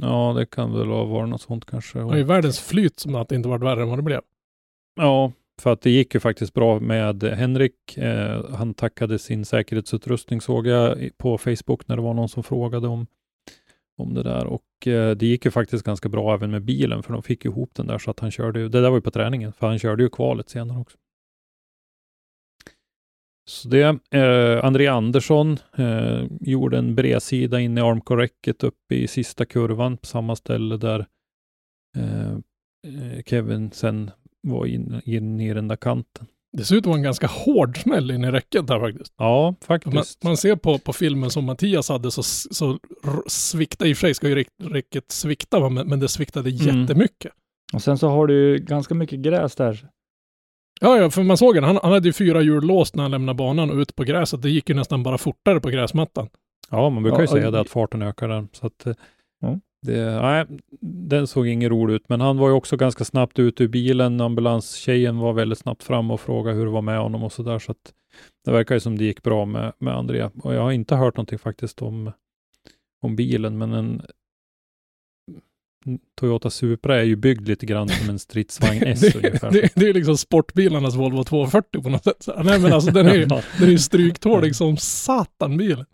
Ja, det kan väl varit något sånt kanske. det var ju världens flyt som att det inte varit värre än vad det blev. Ja, för att det gick ju faktiskt bra med Henrik. Eh, han tackade sin säkerhetsutrustning såg jag på Facebook när det var någon som frågade om, om det där. Och eh, det gick ju faktiskt ganska bra även med bilen, för de fick ihop den där så att han körde ju, det där var ju på träningen, för han körde ju kvalet senare också. Så det, eh, André Andersson eh, gjorde en bredsida in i armkorräcket uppe i sista kurvan på samma ställe där eh, eh Kevin sen var inne in i den där kanten. Det ser ut att vara en ganska hård smäll in i räcket här faktiskt. Ja, Man, faktiskt. man ser på, på filmen som Mattias hade så, så svikta, i och för sig ska ju räck- räcket svikta, men, men det sviktade Mm. jättemycket. Och sen så har du ju ganska mycket gräs där. Ja, ja, för man såg den. Han, han hade ju fyra hjul låst när han lämnade banan och ut på gräset. Det gick ju nästan bara fortare på gräsmattan. Ja, man brukar ju Ja, säga och- det att farten ökar där. Så att, eh, Ja. Det, nej, den såg ingen rolig ut, men han var ju också ganska snabbt ut ur bilen. Ambulanstjejen var väldigt snabbt fram och frågade hur det var med honom och så där. Så att det verkar ju som det gick bra med, med Andrea. Och jag har inte hört någonting faktiskt om, om bilen, men en Toyota Supra är ju byggd lite grann som en stridsvagn *laughs* S det, ungefär. det, det är liksom sportbilarnas Volvo 240 på något sätt. Så, nej men alltså den är ju *laughs* den är stryktålig som satan bilen.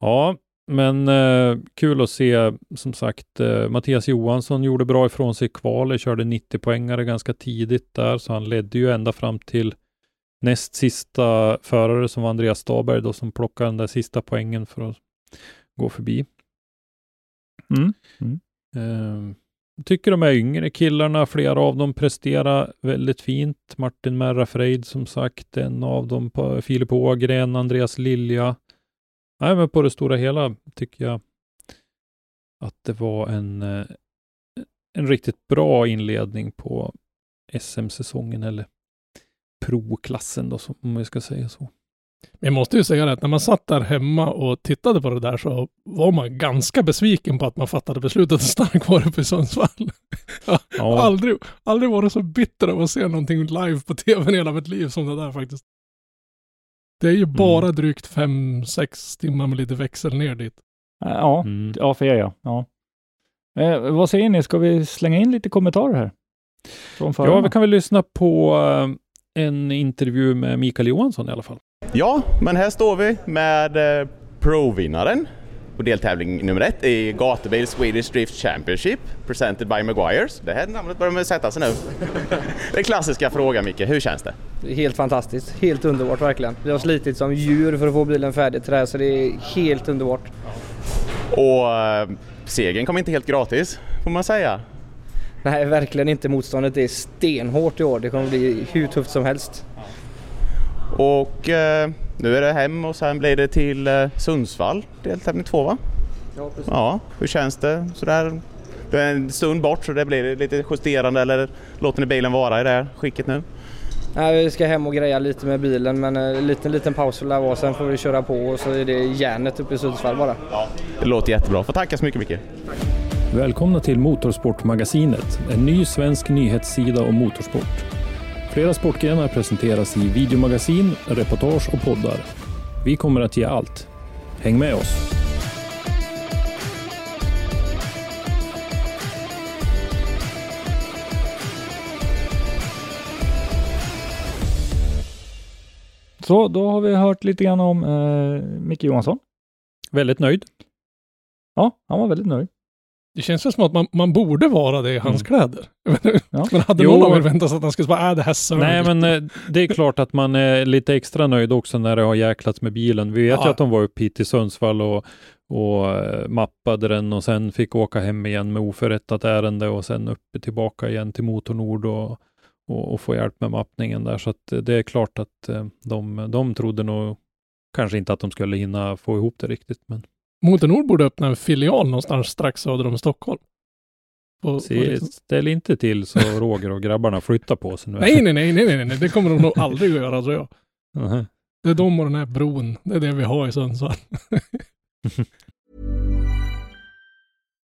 Ja, men eh, kul att se. Som sagt, eh, Mattias Johansson gjorde bra ifrån sig i kvalet, körde 90 poängare ganska tidigt där, så han ledde ju ända fram till näst sista förare som var Andreas Staberg då, som plockade den där sista poängen för att gå förbi. Mm. Eh, tycker de är yngre killarna, flera av dem presterar väldigt fint. Martin Merra Freid som sagt, en av dem, Filip Ågren, Andreas Lilja. Nej, men på det stora hela tycker jag att det var en, eh, en riktigt bra inledning på SM-säsongen eller pro-klassen då, om vi ska säga så. Men jag måste ju säga det att när man satt där hemma och tittade på det där så var man ganska besviken på att man fattade beslutet att stanna kvar uppe i Sundsvall. Jag *laughs* har Ja, aldrig, aldrig varit så bitter av att se någonting live på tv i hela mitt liv som det där faktiskt. Det är ju bara drygt fem, sex timmar med lite växel ner dit. Eh, Ja, mm. ja för er ja. ja. Eh, vad säger ni, ska vi slänga in lite kommentarer här? Ja, vi kan väl lyssna på eh, en intervju med Mikael Johansson i alla fall. Ja, men här står vi med eh, Pro-vinnaren på deltävling nummer ett i gatubil Swedish Drift Championship presented by Maguires. Det här namnet börjar med sätta sig nu. *laughs* Den klassiska frågan Micke, hur känns det? Helt fantastiskt, helt underbart verkligen. Vi har slitit som djur för att få bilen färdig till det här så det är helt underbart. Och eh, segern kom inte helt gratis, får man säga. Nej, verkligen inte. Motståndet är stenhårt i år. Det kommer bli hur tufft som helst. Och eh, nu är det hem och sen blir det till eh, Sundsvall, deltävling två va? Ja, precis. Ja, hur känns det sådär? Det är en stund bort så det blir lite justerande eller låter ni bilen vara i det här skicket nu? Nej, vi ska hem och greja lite med bilen men en liten, liten paus det vara. Sen får vi köra på och så är det järnet uppe i Sundsvall bara. Det låter jättebra. Får tacka så mycket Micke. Välkomna till Motorsportmagasinet, en ny svensk nyhetssida om motorsport. Flera sportgrenar presenteras i videomagasin, reportage och poddar. Vi kommer att ge allt. Häng med oss! Så då har vi hört lite grann om eh, Micke Johansson. Väldigt nöjd. Ja, han var väldigt nöjd. Det känns väl som att man, man borde vara det i hans kläder. *laughs* Ja. Men hade Jo. någon av er väntat sig att han skulle säga äh, det här sög. Nej, men eh, det är klart att man är lite extra nöjd också när det har jäklats med bilen. Vi vet ju Ja. att de var uppe hit till Sundsvall och, och eh, mappade den och sen fick åka hem igen med oförrättat ärende och sen uppe tillbaka igen till Motornord och, och, och få hjälp med mappningen där. Så att eh, det är klart att eh, de, de trodde nog kanske inte att de skulle hinna få ihop det riktigt. Men Motornord borde öppna en filial någonstans strax söder om Stockholm. På se, liksom- ställ inte till så *laughs* Roger och grabbarna flyttar på sig nu. nej, nej, nej, nej, nej, nej, det kommer de nog *laughs* aldrig att göra tror jag. Mhm. Det är de och den här bron. Det är det vi har i Sundsvall. *laughs*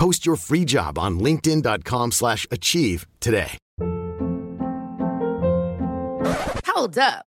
Post your free job on linkedin.com/achieve slash achieve today. Hold up.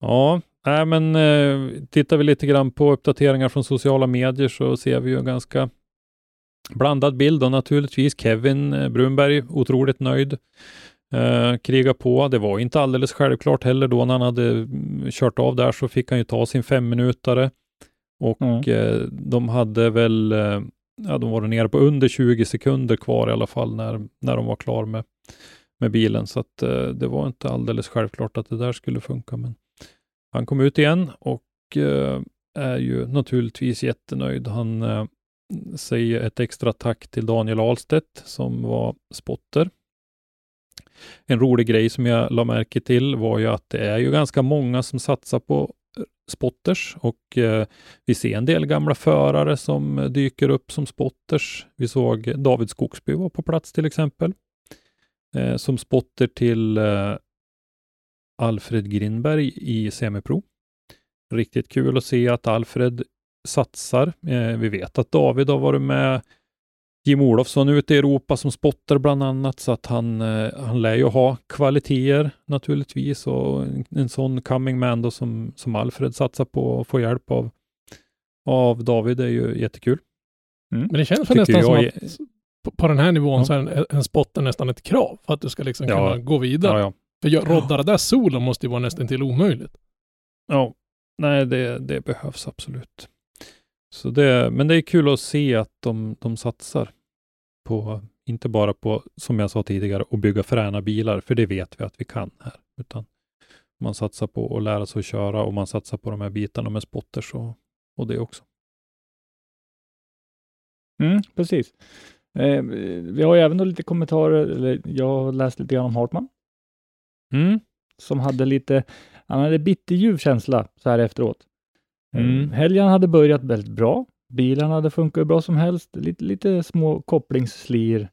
Ja, nej, men eh, tittar vi lite grann på uppdateringar från sociala medier så ser vi ju en ganska blandad bild och naturligtvis Kevin eh, Brunberg otroligt nöjd. Eh, kriga på. Det var inte alldeles självklart heller då när han hade mm, kört av där så fick han ju ta sin femminutare och Mm. eh, de hade väl eh, ja, de var nere på under 20 sekunder kvar i alla fall när, när de var klar med, med bilen. Så att eh, det var inte alldeles självklart att det där skulle funka. Men han kom ut igen och eh, är ju naturligtvis jättenöjd. Han eh, säger ett extra tack till Daniel Ahlstedt som var spotter. En rolig grej som jag la märke till var ju att det är ju ganska många som satsar på eh, spotters och eh, vi ser en del gamla förare som dyker upp som spotters. Vi såg David Skogsby var på plats till exempel eh, som spotter till eh, Alfred Grindberg i semipro. Riktigt kul att se att Alfred satsar. Eh, vi vet att David har varit med Jim Olofsson ute i Europa som spottar bland annat, så att han, eh, han lär ju ha kvaliteter naturligtvis och en, en sån coming man då som, som Alfred satsar på att få hjälp av, av David är ju jättekul. Mm. Men det känns väl nästan som att på, på den här nivån ja. så är en, en spotter nästan ett krav för att du ska liksom ja. kunna gå vidare. Ja, för jag, rodda det där solo måste ju vara nästan till omöjligt. Ja, nej det, det behövs absolut. Så det, men det är kul att se att de, de satsar på, inte bara på, som jag sa tidigare, att bygga fräna bilar, för det vet vi att vi kan här, utan man satsar på att lära sig att köra och man satsar på de här bitarna med spotters och, och det också. Mm, precis. Eh, vi har ju även lite kommentarer, eller jag har läst lite grann om Hartman. Mm. Som hade lite, han hade bitterljuv känsla så här efteråt. Mm. Helgen hade börjat väldigt bra. Bilen hade funkat bra som helst. Lite, lite små kopplingsslir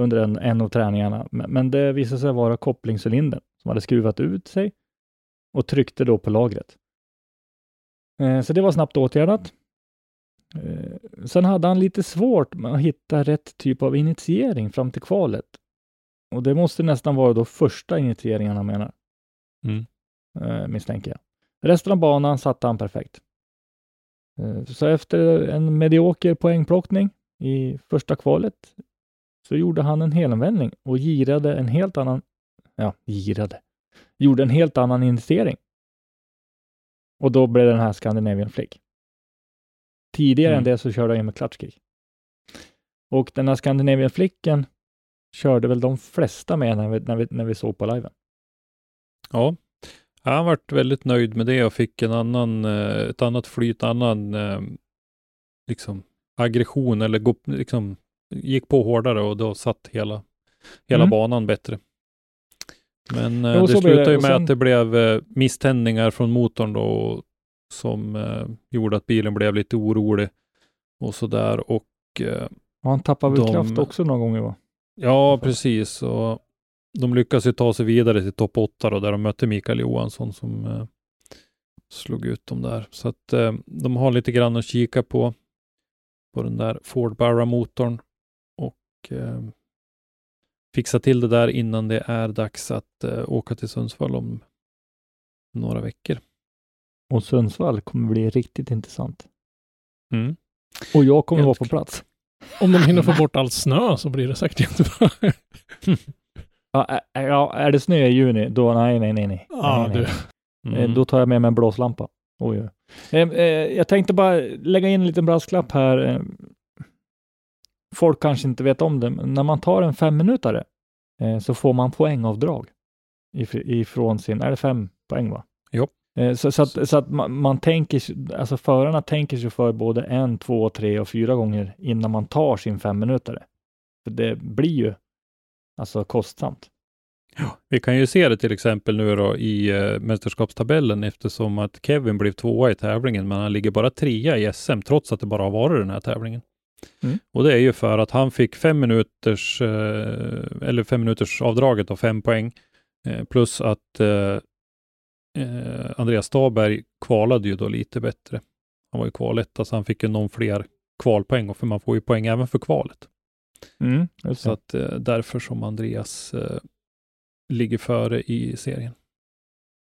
under en, en av träningarna, men, men det visade sig vara kopplingscylindern som hade skruvat ut sig och tryckte då på lagret. Eh, så det var snabbt åtgärdat. Eh, sen hade han lite svårt med att hitta rätt typ av initiering fram till kvalet. Och det måste nästan vara då första initieringen han menar. Mm. Eh, misstänker jag. Resten av banan satte han perfekt. Eh, så efter en medioker poängplockning i första kvalet så gjorde han en helomvändning och girade en helt annan, ja, girade, gjorde en helt annan investering. Och då blev den här Scandinavian Flick. Tidigare mm. än det så körde han in med klatschkick. Och den här Scandinavian Flicken körde väl de flesta med när vi, när vi, när vi såg på liven. Ja, han varit väldigt nöjd med det och fick en annan, eh, ett annat flyt, annan eh, liksom aggression eller gå, liksom, gick på hårdare och då satt hela, hela mm. banan bättre. Men eh, jo, det slutade ju med sen... att det blev misständningar från motorn då som gjorde att bilen blev lite orolig och sådär och eh, han tappade väl de... kraft också några gånger va? Ja, precis. Och de lyckas ju ta sig vidare till topp 8 då, där de mötte Mikael Johansson som eh, slog ut dem där. Så att eh, de har lite grann att kika på, på den där Ford Barra-motorn och eh, fixa till det där innan det är dags att eh, åka till Sundsvall om några veckor. Och Sundsvall kommer bli riktigt intressant. Mm. Och jag kommer Helt vara på plats. Om de hinner få bort all snö så blir det säkert jättebra. Ja, ja, är det snö i juni, då nej, nej, nej, nej. Ja, nej, nej. Du. Mm. Då tar jag med mig en blåslampa. Oj, oj. Eh, eh, jag tänkte bara lägga in en liten brasklapp här. Eh, folk kanske inte vet om det, men när man tar en femminutare eh, så får man poängavdrag ifrån sin, är det fem poäng va? Jo. Eh, så, så, att, så att man, man, tänker, alltså förarna tänker sig för både en, två, tre och fyra gånger innan man tar sin femminutare. För det blir ju alltså kostsamt. Ja, vi kan ju se det till exempel nu då i uh, mästerskapstabellen eftersom att Kevin blev tvåa i tävlingen, men han ligger bara trea i SM trots att det bara har varit den här tävlingen. Mm. Och det är ju för att han fick fem minuters, uh, eller fem minuters avdraget och fem poäng, uh, plus att Andreas Staberg kvalade ju då lite bättre. Han var ju kvaletta, så han fick ju någon fler kvalpoäng, för man får ju poäng även för kvalet. Mm, så att eh, därför som Andreas eh, ligger före i serien.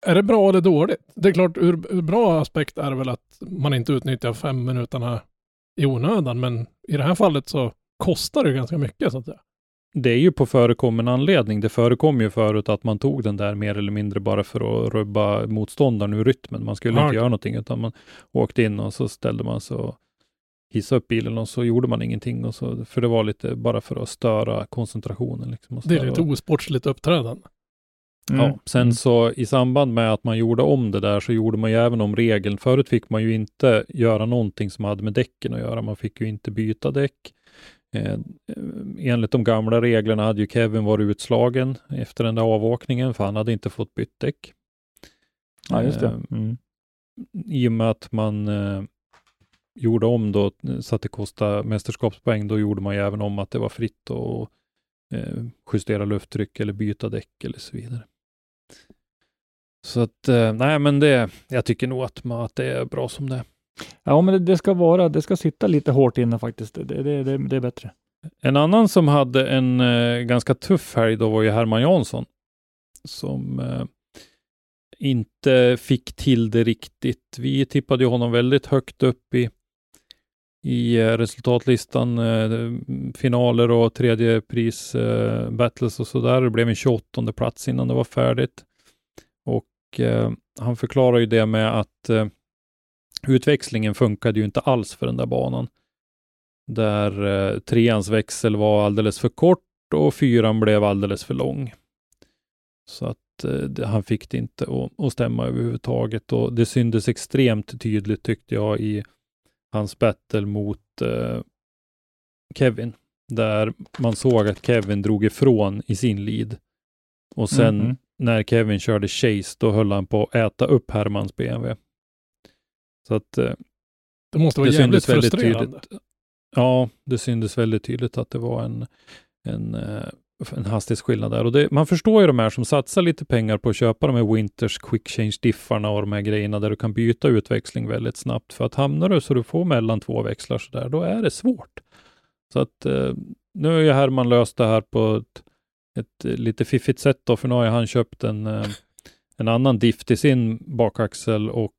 Är det bra eller dåligt? Det är klart, ur, ur bra aspekt är det väl att man inte utnyttjar fem minuterna i onödan, men i det här fallet så kostar det ganska mycket så att säga. Det är ju på förekommen anledning. Det förekom ju förut att man tog den där mer eller mindre bara för att rubba motståndaren ur rytmen. Man skulle ah, inte okay. göra någonting, utan man åkte in och så ställde man sig och hissa upp bilen och så gjorde man ingenting. Och så, för det var lite bara för att störa koncentrationen. Liksom, Det är lite osportsligt uppträdande. Mm. Ja, sen så i samband med att man gjorde om det där så gjorde man ju även om regeln. Förut fick man ju inte göra någonting som hade med däcken att göra. Man fick ju inte byta däck. Eh, enligt de gamla reglerna hade ju Kevin varit utslagen efter den där avåkningen för han hade inte fått bytt däck. Ja, just det. Eh, Mm. I och med att man eh, gjorde om då så att det kostade mästerskapspoäng, då gjorde man ju även om att det var fritt att justera lufttryck eller byta däck eller så vidare. Så att, nej men det, jag tycker nog att, man, att det är bra som det är. Ja, men det, det ska vara, det ska sitta lite hårt inne faktiskt. Det, det, det, det är bättre. En annan som hade en eh, ganska tuff helg då var ju Herman Jansson. Som eh, inte fick till det riktigt. Vi tippade ju honom väldigt högt upp i, i eh, resultatlistan. Eh, finaler och tredje pris eh, battles och sådär. Det blev en 28 plats innan det var färdigt. Och eh, han förklarar ju det med att eh, utväxlingen funkade ju inte alls för den där banan där eh, treans växel var alldeles för kort och fyran blev alldeles för lång. Så att eh, han fick det inte att, att stämma överhuvudtaget och det syntes extremt tydligt tyckte jag i hans battle mot eh, Kevin, där man såg att Kevin drog ifrån i sin lead. Och sen Mhm. när Kevin körde chase, då höll han på att äta upp Hermans BMW. Så att eh, Det måste vara det jävligt frustrerande. tydligt. Ja, det syntes väldigt tydligt att det var en, en, eh, en hastighetsskillnad där. Och det, man förstår ju de här som satsar lite pengar på att köpa de här Winters Quick Change-diffarna och de här grejerna där du kan byta utväxling väldigt snabbt. För att hamnar du så du får mellan två växlar så där, då är det svårt. Så att eh, nu har ju Herman löst det här på ett, ett lite fiffigt sätt då, för nu har han köpt en, en annan diff till sin bakaxel och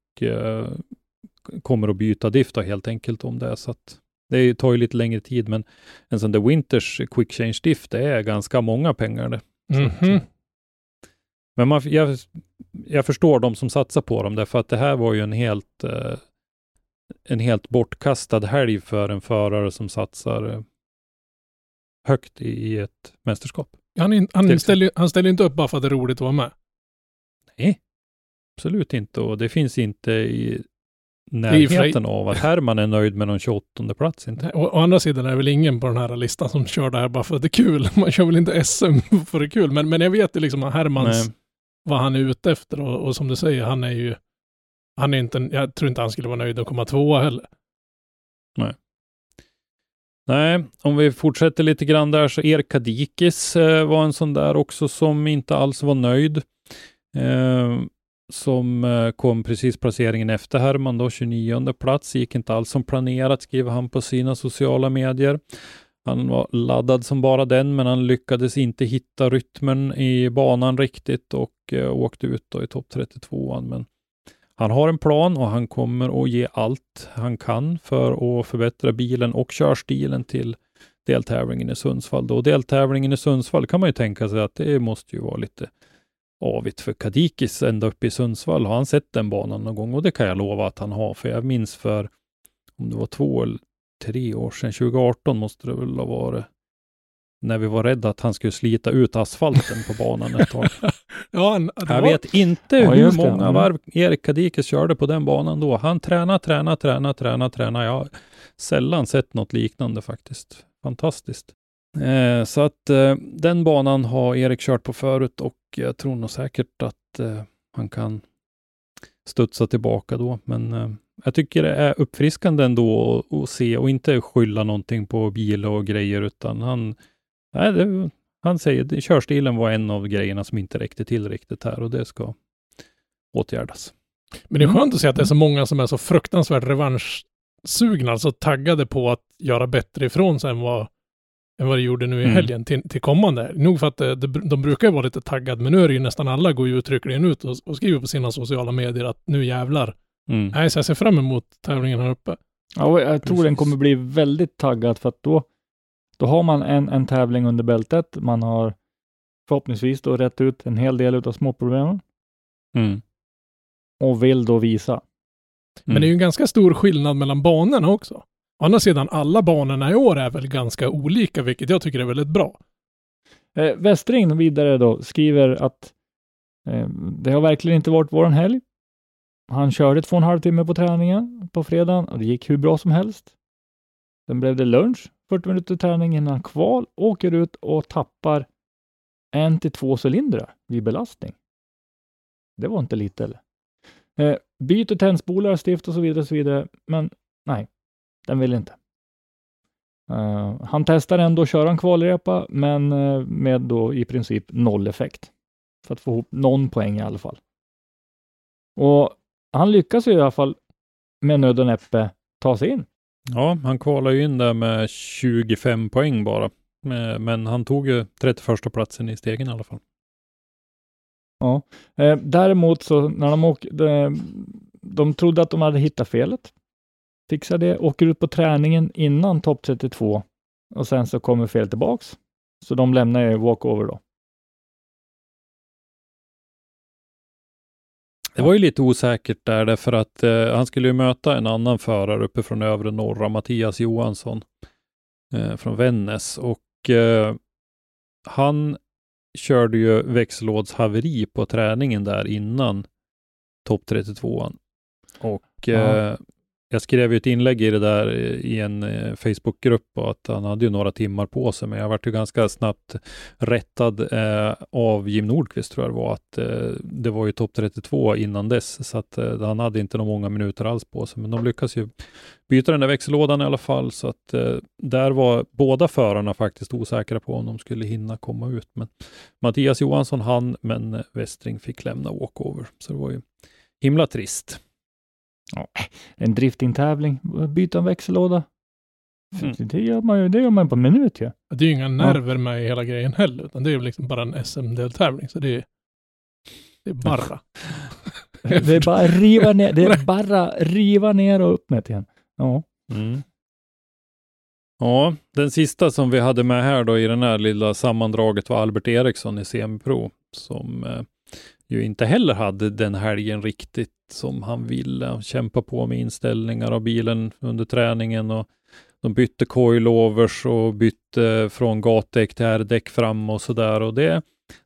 kommer att byta diff då helt enkelt om det. Så att det tar ju lite längre tid, men en sån där Winters Quick Change Diff, det är ganska många pengar det. Att, Mhm. Men man, jag, jag förstår de som satsar på dem, därför att det här var ju en helt, eh, en helt bortkastad helg för en förare som satsar eh, högt i, i ett mästerskap. Han, in, han, ställer, han ställer inte upp bara för att det är roligt att vara med. Nej, absolut inte. Och det finns inte i för närheten sig- av att Herman är nöjd med någon 28 plats. Inte. Å, å andra sidan är det väl ingen på den här listan som kör det här bara för att det är kul. *laughs* Man kör väl inte SM *laughs* för det är kul. Men, men jag vet ju liksom att Hermans, Nej. vad han är ute efter och, och som du säger, han är ju, han är inte, jag tror inte han skulle vara nöjd att komma tvåa heller. Nej, om vi fortsätter lite grann där så Erka Dikis eh, var en sån där också som inte alls var nöjd. Eh, som eh, kom precis placeringen efter Herman då, 29 plats. Gick inte alls som planerat, skriver han på sina sociala medier. Han var laddad som bara den, men han lyckades inte hitta rytmen i banan riktigt och eh, åkte ut då i topp 32. Men han har en plan och han kommer att ge allt han kan för att förbättra bilen och körstilen till deltävlingen i Sundsvall. Då deltävlingen i Sundsvall kan man ju tänka sig att det måste ju vara lite avigt för Kadikis ända uppe i Sundsvall. Har han sett den banan någon gång? Och det kan jag lova att han har, för jag minns för om det var två eller tre år sedan, 2018 måste det väl ha varit, när vi var rädda att han skulle slita ut asfalten på banan ett tag. *laughs* Ja, det Jag var- vet inte Ja, hur det. många Mm. varv Erik Kadikis körde på den banan då. Han tränar, tränar, tränar, tränar, tränar. Jag har sällan sett något liknande faktiskt. Fantastiskt. Eh, så att eh, den banan har Erik kört på förut och jag tror nog säkert att eh, han kan studsa tillbaka då. Men eh, jag tycker det är uppfriskande ändå att, se och inte skylla någonting på bil och grejer utan han, nej, det, han säger körstilen var en av grejerna som inte räckte till riktigt här och det ska åtgärdas. Men det är skönt att se att det är så många som är så fruktansvärt revanschsugna, alltså taggade på att göra bättre ifrån sig än vad, än vad det gjorde nu i Mm. helgen till, till kommande. Nog för att det, det, de brukar ju vara lite taggade, men nu är det ju nästan alla går ju uttryckligen ut och, och skriver på sina sociala medier att nu jävlar. Mm. Nej, så jag ser fram emot tävlingen här uppe. Ja, jag tror den Precis. kommer bli väldigt taggad för att då, då har man en, en tävling under bältet. Man har förhoppningsvis då rätt ut en hel del av småproblemen Mm. och vill då visa. Men det är ju en ganska stor skillnad mellan banorna också. Å andra sidan, alla banorna i år är väl ganska olika, vilket jag tycker är väldigt bra. Eh, Westring vidare då skriver att eh, det har verkligen inte varit våran helg. Han körde två och en halv timme på träningen på fredagen och det gick hur bra som helst. Sen blev det lunch, 40 minuter träning innan kval, åker ut och tappar en till två cylindrar vid belastning. Det var inte lite eller? Eh, byter tändspolar, stift och så vidare, och så vidare. men nej, den vill inte. Uh, han testar ändå att köra en kvalrepa, men uh, med då i princip noll effekt. För att få ihop någon poäng i alla fall. Och han lyckas ju i alla fall med nöd och näppe ta sig in. Ja, han kvalar ju in där med 25 poäng bara. Men han tog ju 31 platsen i stegen i alla fall. Ja, eh, däremot så när de åkte, de, de trodde att de hade hittat felet. Fixar det, åker ut på träningen innan topp 32 och sen så kommer felet tillbaks. Så de lämnar ju walkover då. Det var ju lite osäkert där därför att eh, han skulle ju möta en annan förare uppe från övre norra, Mattias Johansson eh, från Vännäs och eh, han körde ju växellådshaveri på träningen där innan topp 32 och ja. Jag skrev ju ett inlägg i det där eh, i en eh, Facebookgrupp och att han hade ju några timmar på sig, men jag vart ju ganska snabbt rättad eh, av Jim Nordqvist tror jag det var, att eh, det var ju topp 32 innan dess, så att eh, han hade inte några många minuter alls på sig, men de lyckas ju byta den där växellådan i alla fall, så att eh, där var båda förarna faktiskt osäkra på om de skulle hinna komma ut. Men Mattias Johansson hann, men eh, Westring fick lämna walkover, så det var ju himla trist. Ja, en driftingtävling, byta en växellåda. Mm. Det, gör man ju, det gör man på en minut ju. Ja. Det är ju inga nerver ja. med i hela grejen heller, utan det är liksom bara en SM-deltävling, så det är, det är bara. det är bara riva ner, det är *laughs* bara riva ner och upp med igen. Ja. Mm. Ja, den sista som vi hade med här då i den här lilla sammandraget var Albert Eriksson i CM-pro som eh, ju inte heller hade den helgen riktigt som han ville. Kämpa på med inställningar av bilen under träningen och de bytte coilovers och bytte från gatdäck till R-däck fram och sådär. Och det,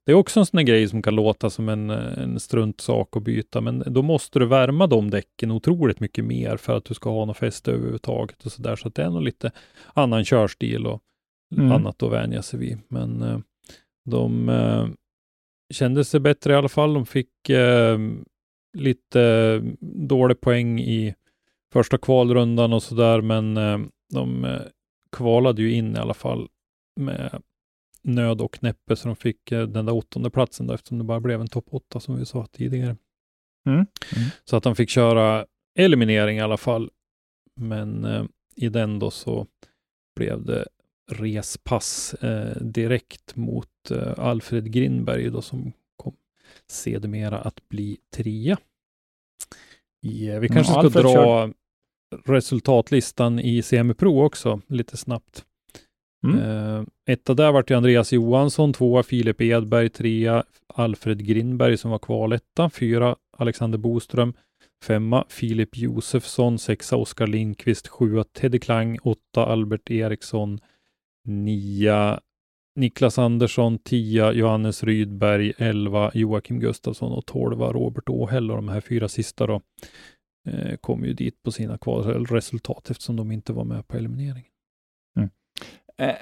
det är också en sån grej som kan låta som en, en struntsak att byta, men då måste du värma de däcken otroligt mycket mer för att du ska ha något fäste överhuvudtaget och så där. Så att det är nog lite annan körstil och mm. annat att vänja sig vid. Men eh, de eh, kände sig bättre i alla fall. De fick eh, lite dålig poäng i första kvalrundan och sådär, men eh, de eh, kvalade ju in i alla fall med nöd och näppe, så de fick eh, den där åttonde platsen då, eftersom det bara blev en topp åtta som vi sa tidigare. Mm. Mm. Så att de fick köra eliminering i alla fall. Men eh, i den då så blev det respass eh, direkt mot eh, Alfred Grindberg då som kom sedermera att bli trea. Yeah, vi mm, kanske mm, ska dra kör. resultatlistan i Semipro också lite snabbt. Mm. Eh, etta där vart Andreas Johansson, tvåa Filip Edberg, trea Alfred Grindberg som var kvaletta, fyra Alexander Boström, femma Filip Josefsson, sexa Oskar Lindqvist, sjua Teddy Klang, åtta Albert Eriksson, nia Niklas Andersson, 10 Johannes Rydberg, 11 Joakim Gustafsson och 12 Robert Åhäll. Och de här fyra sista då eh, kom ju dit på sina kvalresultat eftersom de inte var med på elimineringen. Mm.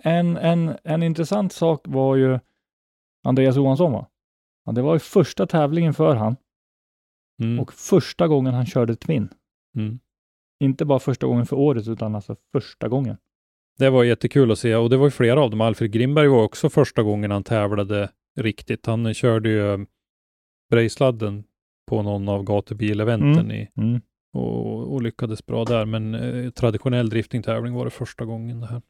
En, en, en intressant sak var ju Andreas Johansson. Va? Ja, det var ju första tävlingen för han mm. och första gången han körde Twin. Mm. Inte bara första gången för året, utan alltså första gången. Det var jättekul att se och det var ju flera av dem. Alfred Grimberg var också första gången han tävlade riktigt. Han körde ju Brejsladden på någon av gatubileventen mm. i, mm. och, och, lyckades bra där. Men eh, traditionell driftingtävling var det första gången det här.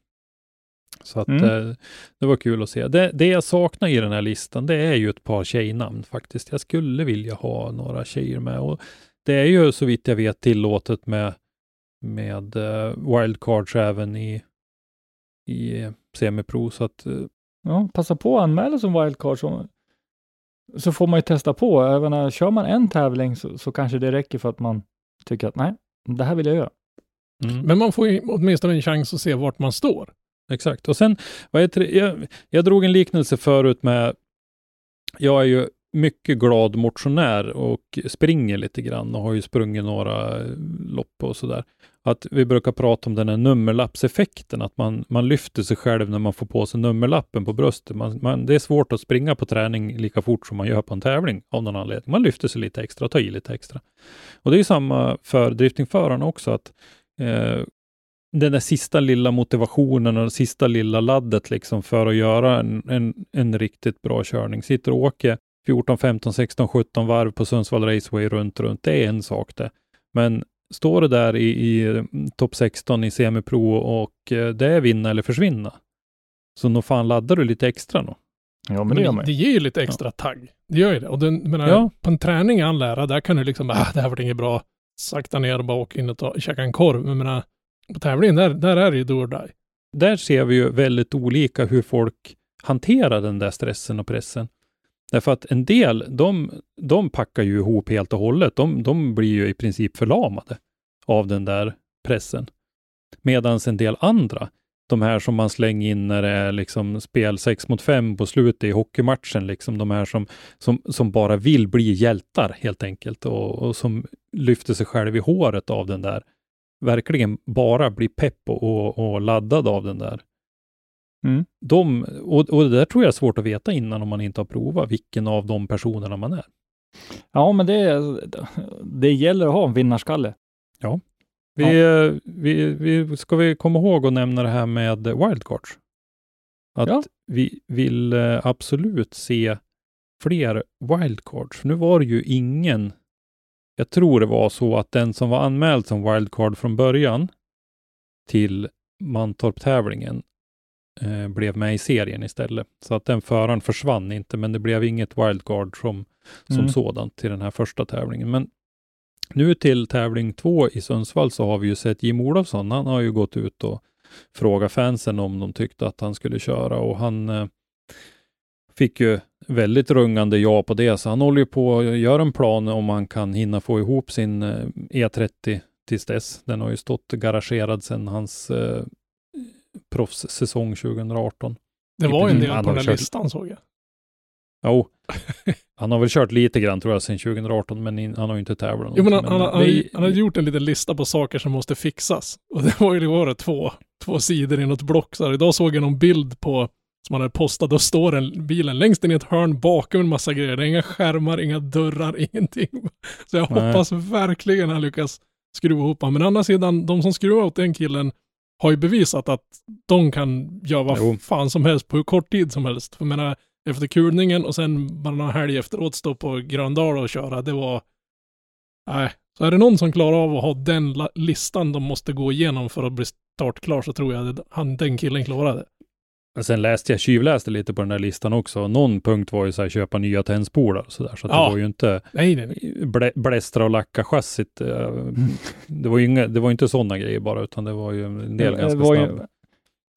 Så att mm. eh, det var kul att se. Det, det jag saknar i den här listan, det är ju ett par tjejnamn faktiskt. Jag skulle vilja ha några tjejer med och det är ju så vitt jag vet tillåtet med, med uh, wildcards även i i semipro. Så att, eh, ja, passa på att anmäla som wildcard så, så får man ju testa på. Även kör man en tävling så, så kanske det räcker för att man tycker att nej, det här vill jag göra. Mm. Men man får ju åtminstone en chans att se vart man står. Exakt. Och sen, vad heter det? Jag, jag drog en liknelse förut med, jag är ju mycket glad motionär och springer lite grann och har ju sprungit några lopp och sådär. Att vi brukar prata om den här nummerlappseffekten, att man, man lyfter sig själv när man får på sig nummerlappen på bröstet. Man, man, det är svårt att springa på träning lika fort som man gör på en tävling av någon anledning. Man lyfter sig lite extra, tar i lite extra. Och det är samma för driftingförarna också, att eh, den där sista lilla motivationen och det sista lilla laddet liksom för att göra en, en, en riktigt bra körning. Sitter och åker 14, 15, 16, 17 varv på Sundsvall Raceway runt, runt. Det är en sak det. Men står det där i, i topp 16 i semipro och eh, det är vinna eller försvinna. Så nog fan laddar du lite extra då. Ja, Men det, det ger ju lite extra tagg. Det gör ju det. Och den, menar, Ja. på en träning i all ära, där kan du liksom, ah, det här var inget bra. Sakta ner och bara åka in och ta, käka en korv. Men menar, på tävlingen, där, där är det ju do or die. Där ser vi ju väldigt olika hur folk hanterar den där stressen och pressen. Därför att en del, de, de packar ju ihop helt och hållet. De, de blir ju i princip förlamade av den där pressen. Medan en del andra, de här som man slänger in när det är liksom spel 6 mot 5 på slutet i hockeymatchen, liksom de här som, som, som bara vill bli hjältar helt enkelt och, och som lyfter sig själv i håret av den där, verkligen bara blir pepp och, och, och laddad av den där. Mm. De, och, och det där tror jag är svårt att veta innan om man inte har provat vilken av de personerna man är. Ja, men det, det gäller att ha en vinnarskalle. Ja. Vi, eh, vi, vi, ska vi komma ihåg att nämna det här med wildcards? Att Ja. vi vill eh, absolut se fler wildcards. Nu var det ju ingen, jag tror det var så att den som var anmäld som wildcard från början till Mantorp-tävlingen eh, blev med i serien istället. Så att den föraren försvann inte, men det blev inget wildcard som, som Mm. sådant till den här första tävlingen. Men nu till tävling två i Sundsvall så har vi ju sett Jim Olofsson. Han har ju gått ut och frågat fansen om de tyckte att han skulle köra och han eh, fick ju väldigt rungande ja på det, så han håller ju på att göra en plan om han kan hinna få ihop sin eh, E30 tills dess. Den har ju stått garagerad sedan hans eh, proffssäsong 2018. Det var ju en del Han på den här kört- listan såg jag. Jo, *laughs* han har väl kört lite grann tror jag sedan 2018, men in, han har ju inte tävlat. Jo, men han, han, han, det- han hade gjort en liten lista på saker som måste fixas. *laughs* Och det var ju det var det två, två sidor i något block. Så här, idag såg jag någon bild på som han hade postat. Då står en, bilen längst in i ett hörn bakom en massa grejer. Det är inga skärmar, inga dörrar, *laughs* ingenting. Så jag Nej. hoppas verkligen han lyckas skruva ihop honom. Men å andra sidan, de som skruvar åt den killen har ju bevisat att de kan göra vad Jo. fan som helst på hur kort tid som helst. För jag menar, efter kulningen och sen bara några helg efteråt stå på Gröndal och köra, det var... Nej, så är det någon som klarar av att ha den listan de måste gå igenom för att bli startklar så tror jag att han, den killen klarar det. Men sen läste jag, tjuvläste lite på den där listan också. Någon punkt var ju så här, köpa nya tändspolar och sådär. Så att Ja. det var ju inte Nej, nej, blä, blästra och lacka chassit. eh, *laughs* Det var ju inga, det var inte sådana grejer bara, utan det var ju en del Det ganska ju- snabba.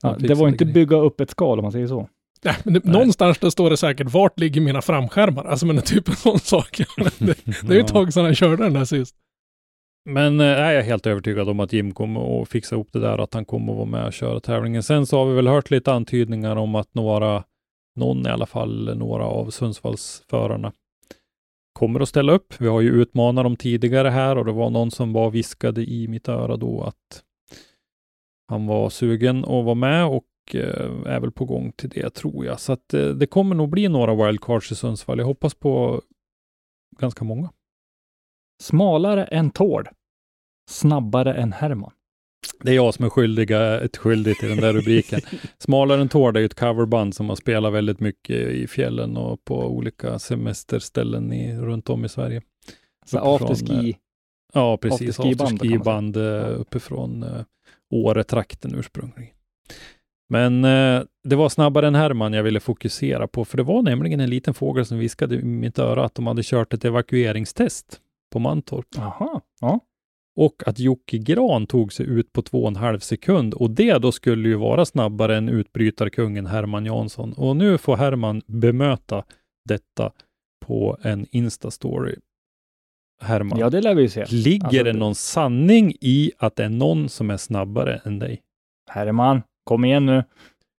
Ja, det var fixade inte grejer. bygga upp ett skal om man säger så. Nej, men det, någonstans där står det säkert vart ligger mina framskärmar. Alltså men det är typ en sån sak. *laughs* det, det är ju ett tag sedan jag körde den där sist. Men eh, jag är helt övertygad om att Jim kommer att fixa ihop det där, att han kommer att vara med och köra tävlingen. Sen så har vi väl hört lite antydningar om att några, någon i alla fall, några av Sundsvallsförarna kommer att ställa upp. Vi har ju utmanat dem tidigare här och det var någon som var och viskade i mitt öra då att han var sugen att vara med och eh, är väl på gång till det tror jag. Så att eh, det kommer nog bli några wildcards i Sundsvall. Jag hoppas på ganska många. Smalare än Tord. Snabbare än Herman. Det är jag som är skyldiga, ett skyldig till den där rubriken. *laughs* Smalare än Tord är ju ett coverband som har spelat väldigt mycket i fjällen och på olika semesterställen i, runt om i Sverige. Så afterski. eh, Ja, precis. afterski-band. Afterski-band eh, uppifrån uh, Åretrakten ursprungligen. Men eh, det var snabbare än Herman jag ville fokusera på, för det var nämligen en liten fågel som viskade i mitt öra att de hade kört ett evakueringstest på Mantorp. Jaha, ja. Och att Jocke Gran tog sig ut på två och en halv sekund och det då skulle ju vara snabbare än utbrytarkungen Herman Jansson. Och nu får Herman bemöta detta på en Insta-story. Herman? Ja, det lär vi se. Ligger Alltså, det någon sanning i att det är någon som är snabbare än dig? Herman, kom igen nu.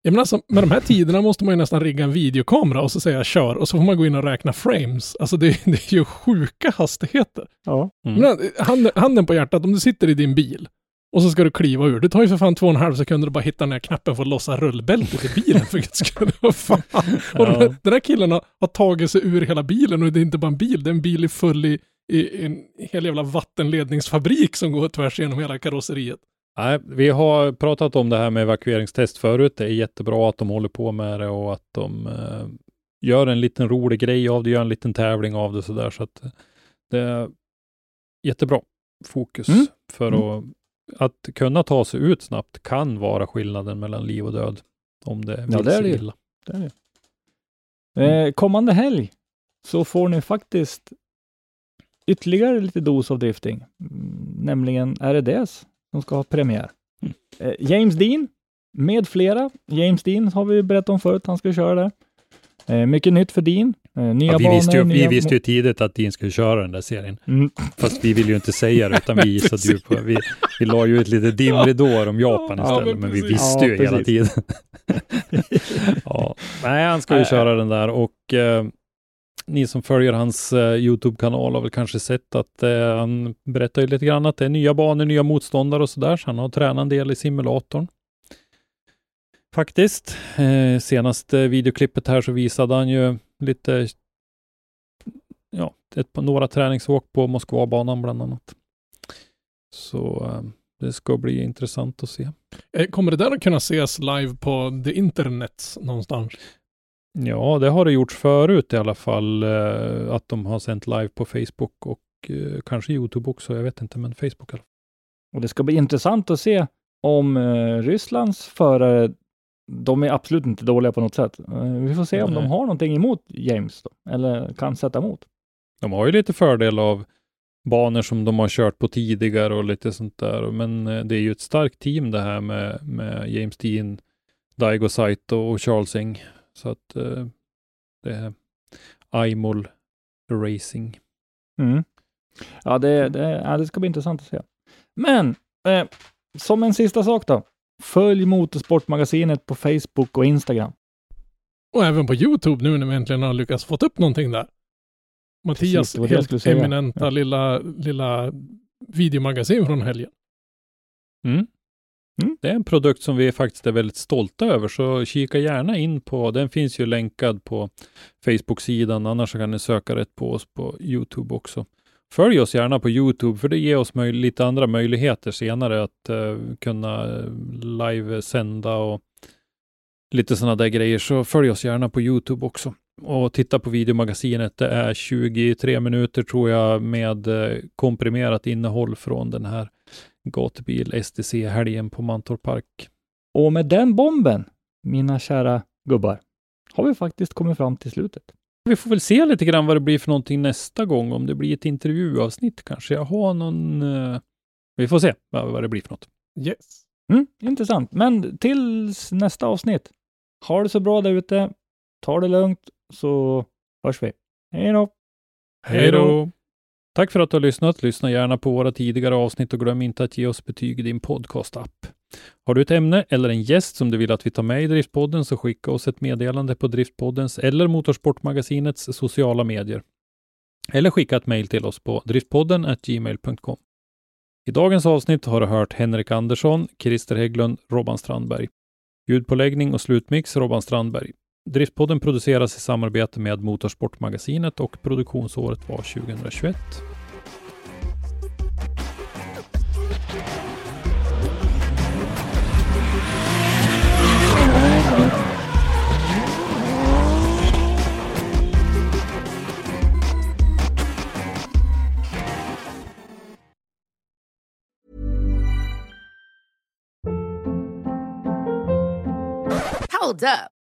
Ja, men alltså, med de här tiderna måste man ju nästan rigga en videokamera och så säga kör och så får man gå in och räkna frames. Alltså det, det är ju sjuka hastigheter. Ja. Mm. Men, handen, handen på hjärtat, om du sitter i din bil och så ska du kliva ur. Det tar ju för fan två och en halv sekund att bara hitta den här knappen för att lossa rullbältet i bilen för guds skull. *laughs* Vad fan. Och den, Ja. här, den här killen har, har tagit sig ur hela bilen och det är inte bara en bil, det är en bil i full i, i en hel jävla vattenledningsfabrik som går tvärs genom hela karosseriet. Nej, vi har pratat om det här med evakueringstest förut. Det är jättebra att de håller på med det och att de eh, gör en liten rolig grej av det, gör en liten tävling av det sådär. Så att det är jättebra fokus Mm. för Mm. att, att kunna ta sig ut snabbt kan vara skillnaden mellan liv och död. Om det vill Ja, det är det illa. Det är det. Eh, kommande helg så får ni faktiskt ytterligare lite dos av drifting. Mm, nämligen RDS som ska ha premiär. Mm. Eh, James Dean med flera. James Dean har vi berättat om förut, han ska köra där. Eh, mycket nytt för Dean. Eh, nya Ja, vi, banor, visste ju, nya vi visste ju tidigt att Dean skulle köra den där serien. Mm. Fast vi vill ju inte säga det, utan vi *laughs* gissade ju på, vi, vi la ju ut lite dimridåer om Japan Ja, istället, men men, vi visste ju Ja, hela tiden. *laughs* ja. Nej, han ska ju köra den där och eh, ni som följer hans eh, Youtube-kanal har väl kanske sett att eh, han berättar ju lite grann att det är nya banor, nya motståndare och sådär, så han har tränat en del i simulatorn. Faktiskt. Eh, senaste eh, videoklippet här så visade han ju lite ja, ett, några träningsåk på Moskvabanan bland annat. Så eh, det ska bli intressant att se. Eh, kommer det där att kunna ses live på the internet någonstans? Ja, det har det gjorts förut i alla fall, eh, att de har sänt live på Facebook och eh, kanske Youtube också, jag vet inte, men Facebook i alla fall. Och det ska bli intressant att se om eh, Rysslands förare, de är absolut inte dåliga på något sätt. Vi får se om Nej. de har någonting emot James då, eller kan sätta emot. De har ju lite fördel av banor som de har kört på tidigare och lite sånt där, men det är ju ett starkt team det här med, med James Dean, Daigo Saito och Charles Eng. Så att eh, det är Aimol Racing. Mm. Ja, det, det, ja, det ska bli intressant att se. Men eh, som en sista sak då. Följ Motorsportmagasinet på Facebook och Instagram. Och även på YouTube nu när vi äntligen har lyckats fått upp någonting där. Mattias Precis, helt eminenta Ja. lilla, lilla videomagasin från helgen. Mm. Mm. Det är en produkt som vi faktiskt är väldigt stolta över, så kika gärna in på, den finns ju länkad på Facebook-sidan, annars så kan ni söka rätt på oss på YouTube också. Följ oss gärna på YouTube, för det ger oss möj- lite andra möjligheter senare att uh, kunna eh, live-sända och lite sådana där grejer, så följ oss gärna på YouTube också. Och titta på videomagasinet, det är 23 minuter tror jag med eh, komprimerat innehåll från den här gatubil STC-helgen på Mantorp Park. Och med den bomben, mina kära gubbar, har vi faktiskt kommit fram till slutet. Vi får väl se lite grann vad det blir för någonting nästa gång, om det blir ett intervjuavsnitt kanske. Jag har någon... eh, Vi får se vad, vad det blir för något. Yes. Mm, intressant. Men tills nästa avsnitt, ha det så bra där ute. Ta det lugnt så hörs vi. Hej då! Hej då! Tack för att du har lyssnat. Lyssna gärna på våra tidigare avsnitt och glöm inte att ge oss betyg i din podcastapp. Har du ett ämne eller en gäst som du vill att vi tar med i Driftpodden så skicka oss ett meddelande på Driftpoddens eller Motorsportmagasinets sociala medier. Eller skicka ett mejl till oss på driftpodden gmail.com. I dagens avsnitt har du hört Henrik Andersson, Christer Hägglund, Robban Strandberg. Ljudpåläggning och slutmix Robban Strandberg. Driftpodden produceras i samarbete med Motorsportmagasinet och produktionsåret var 2021. Hold up.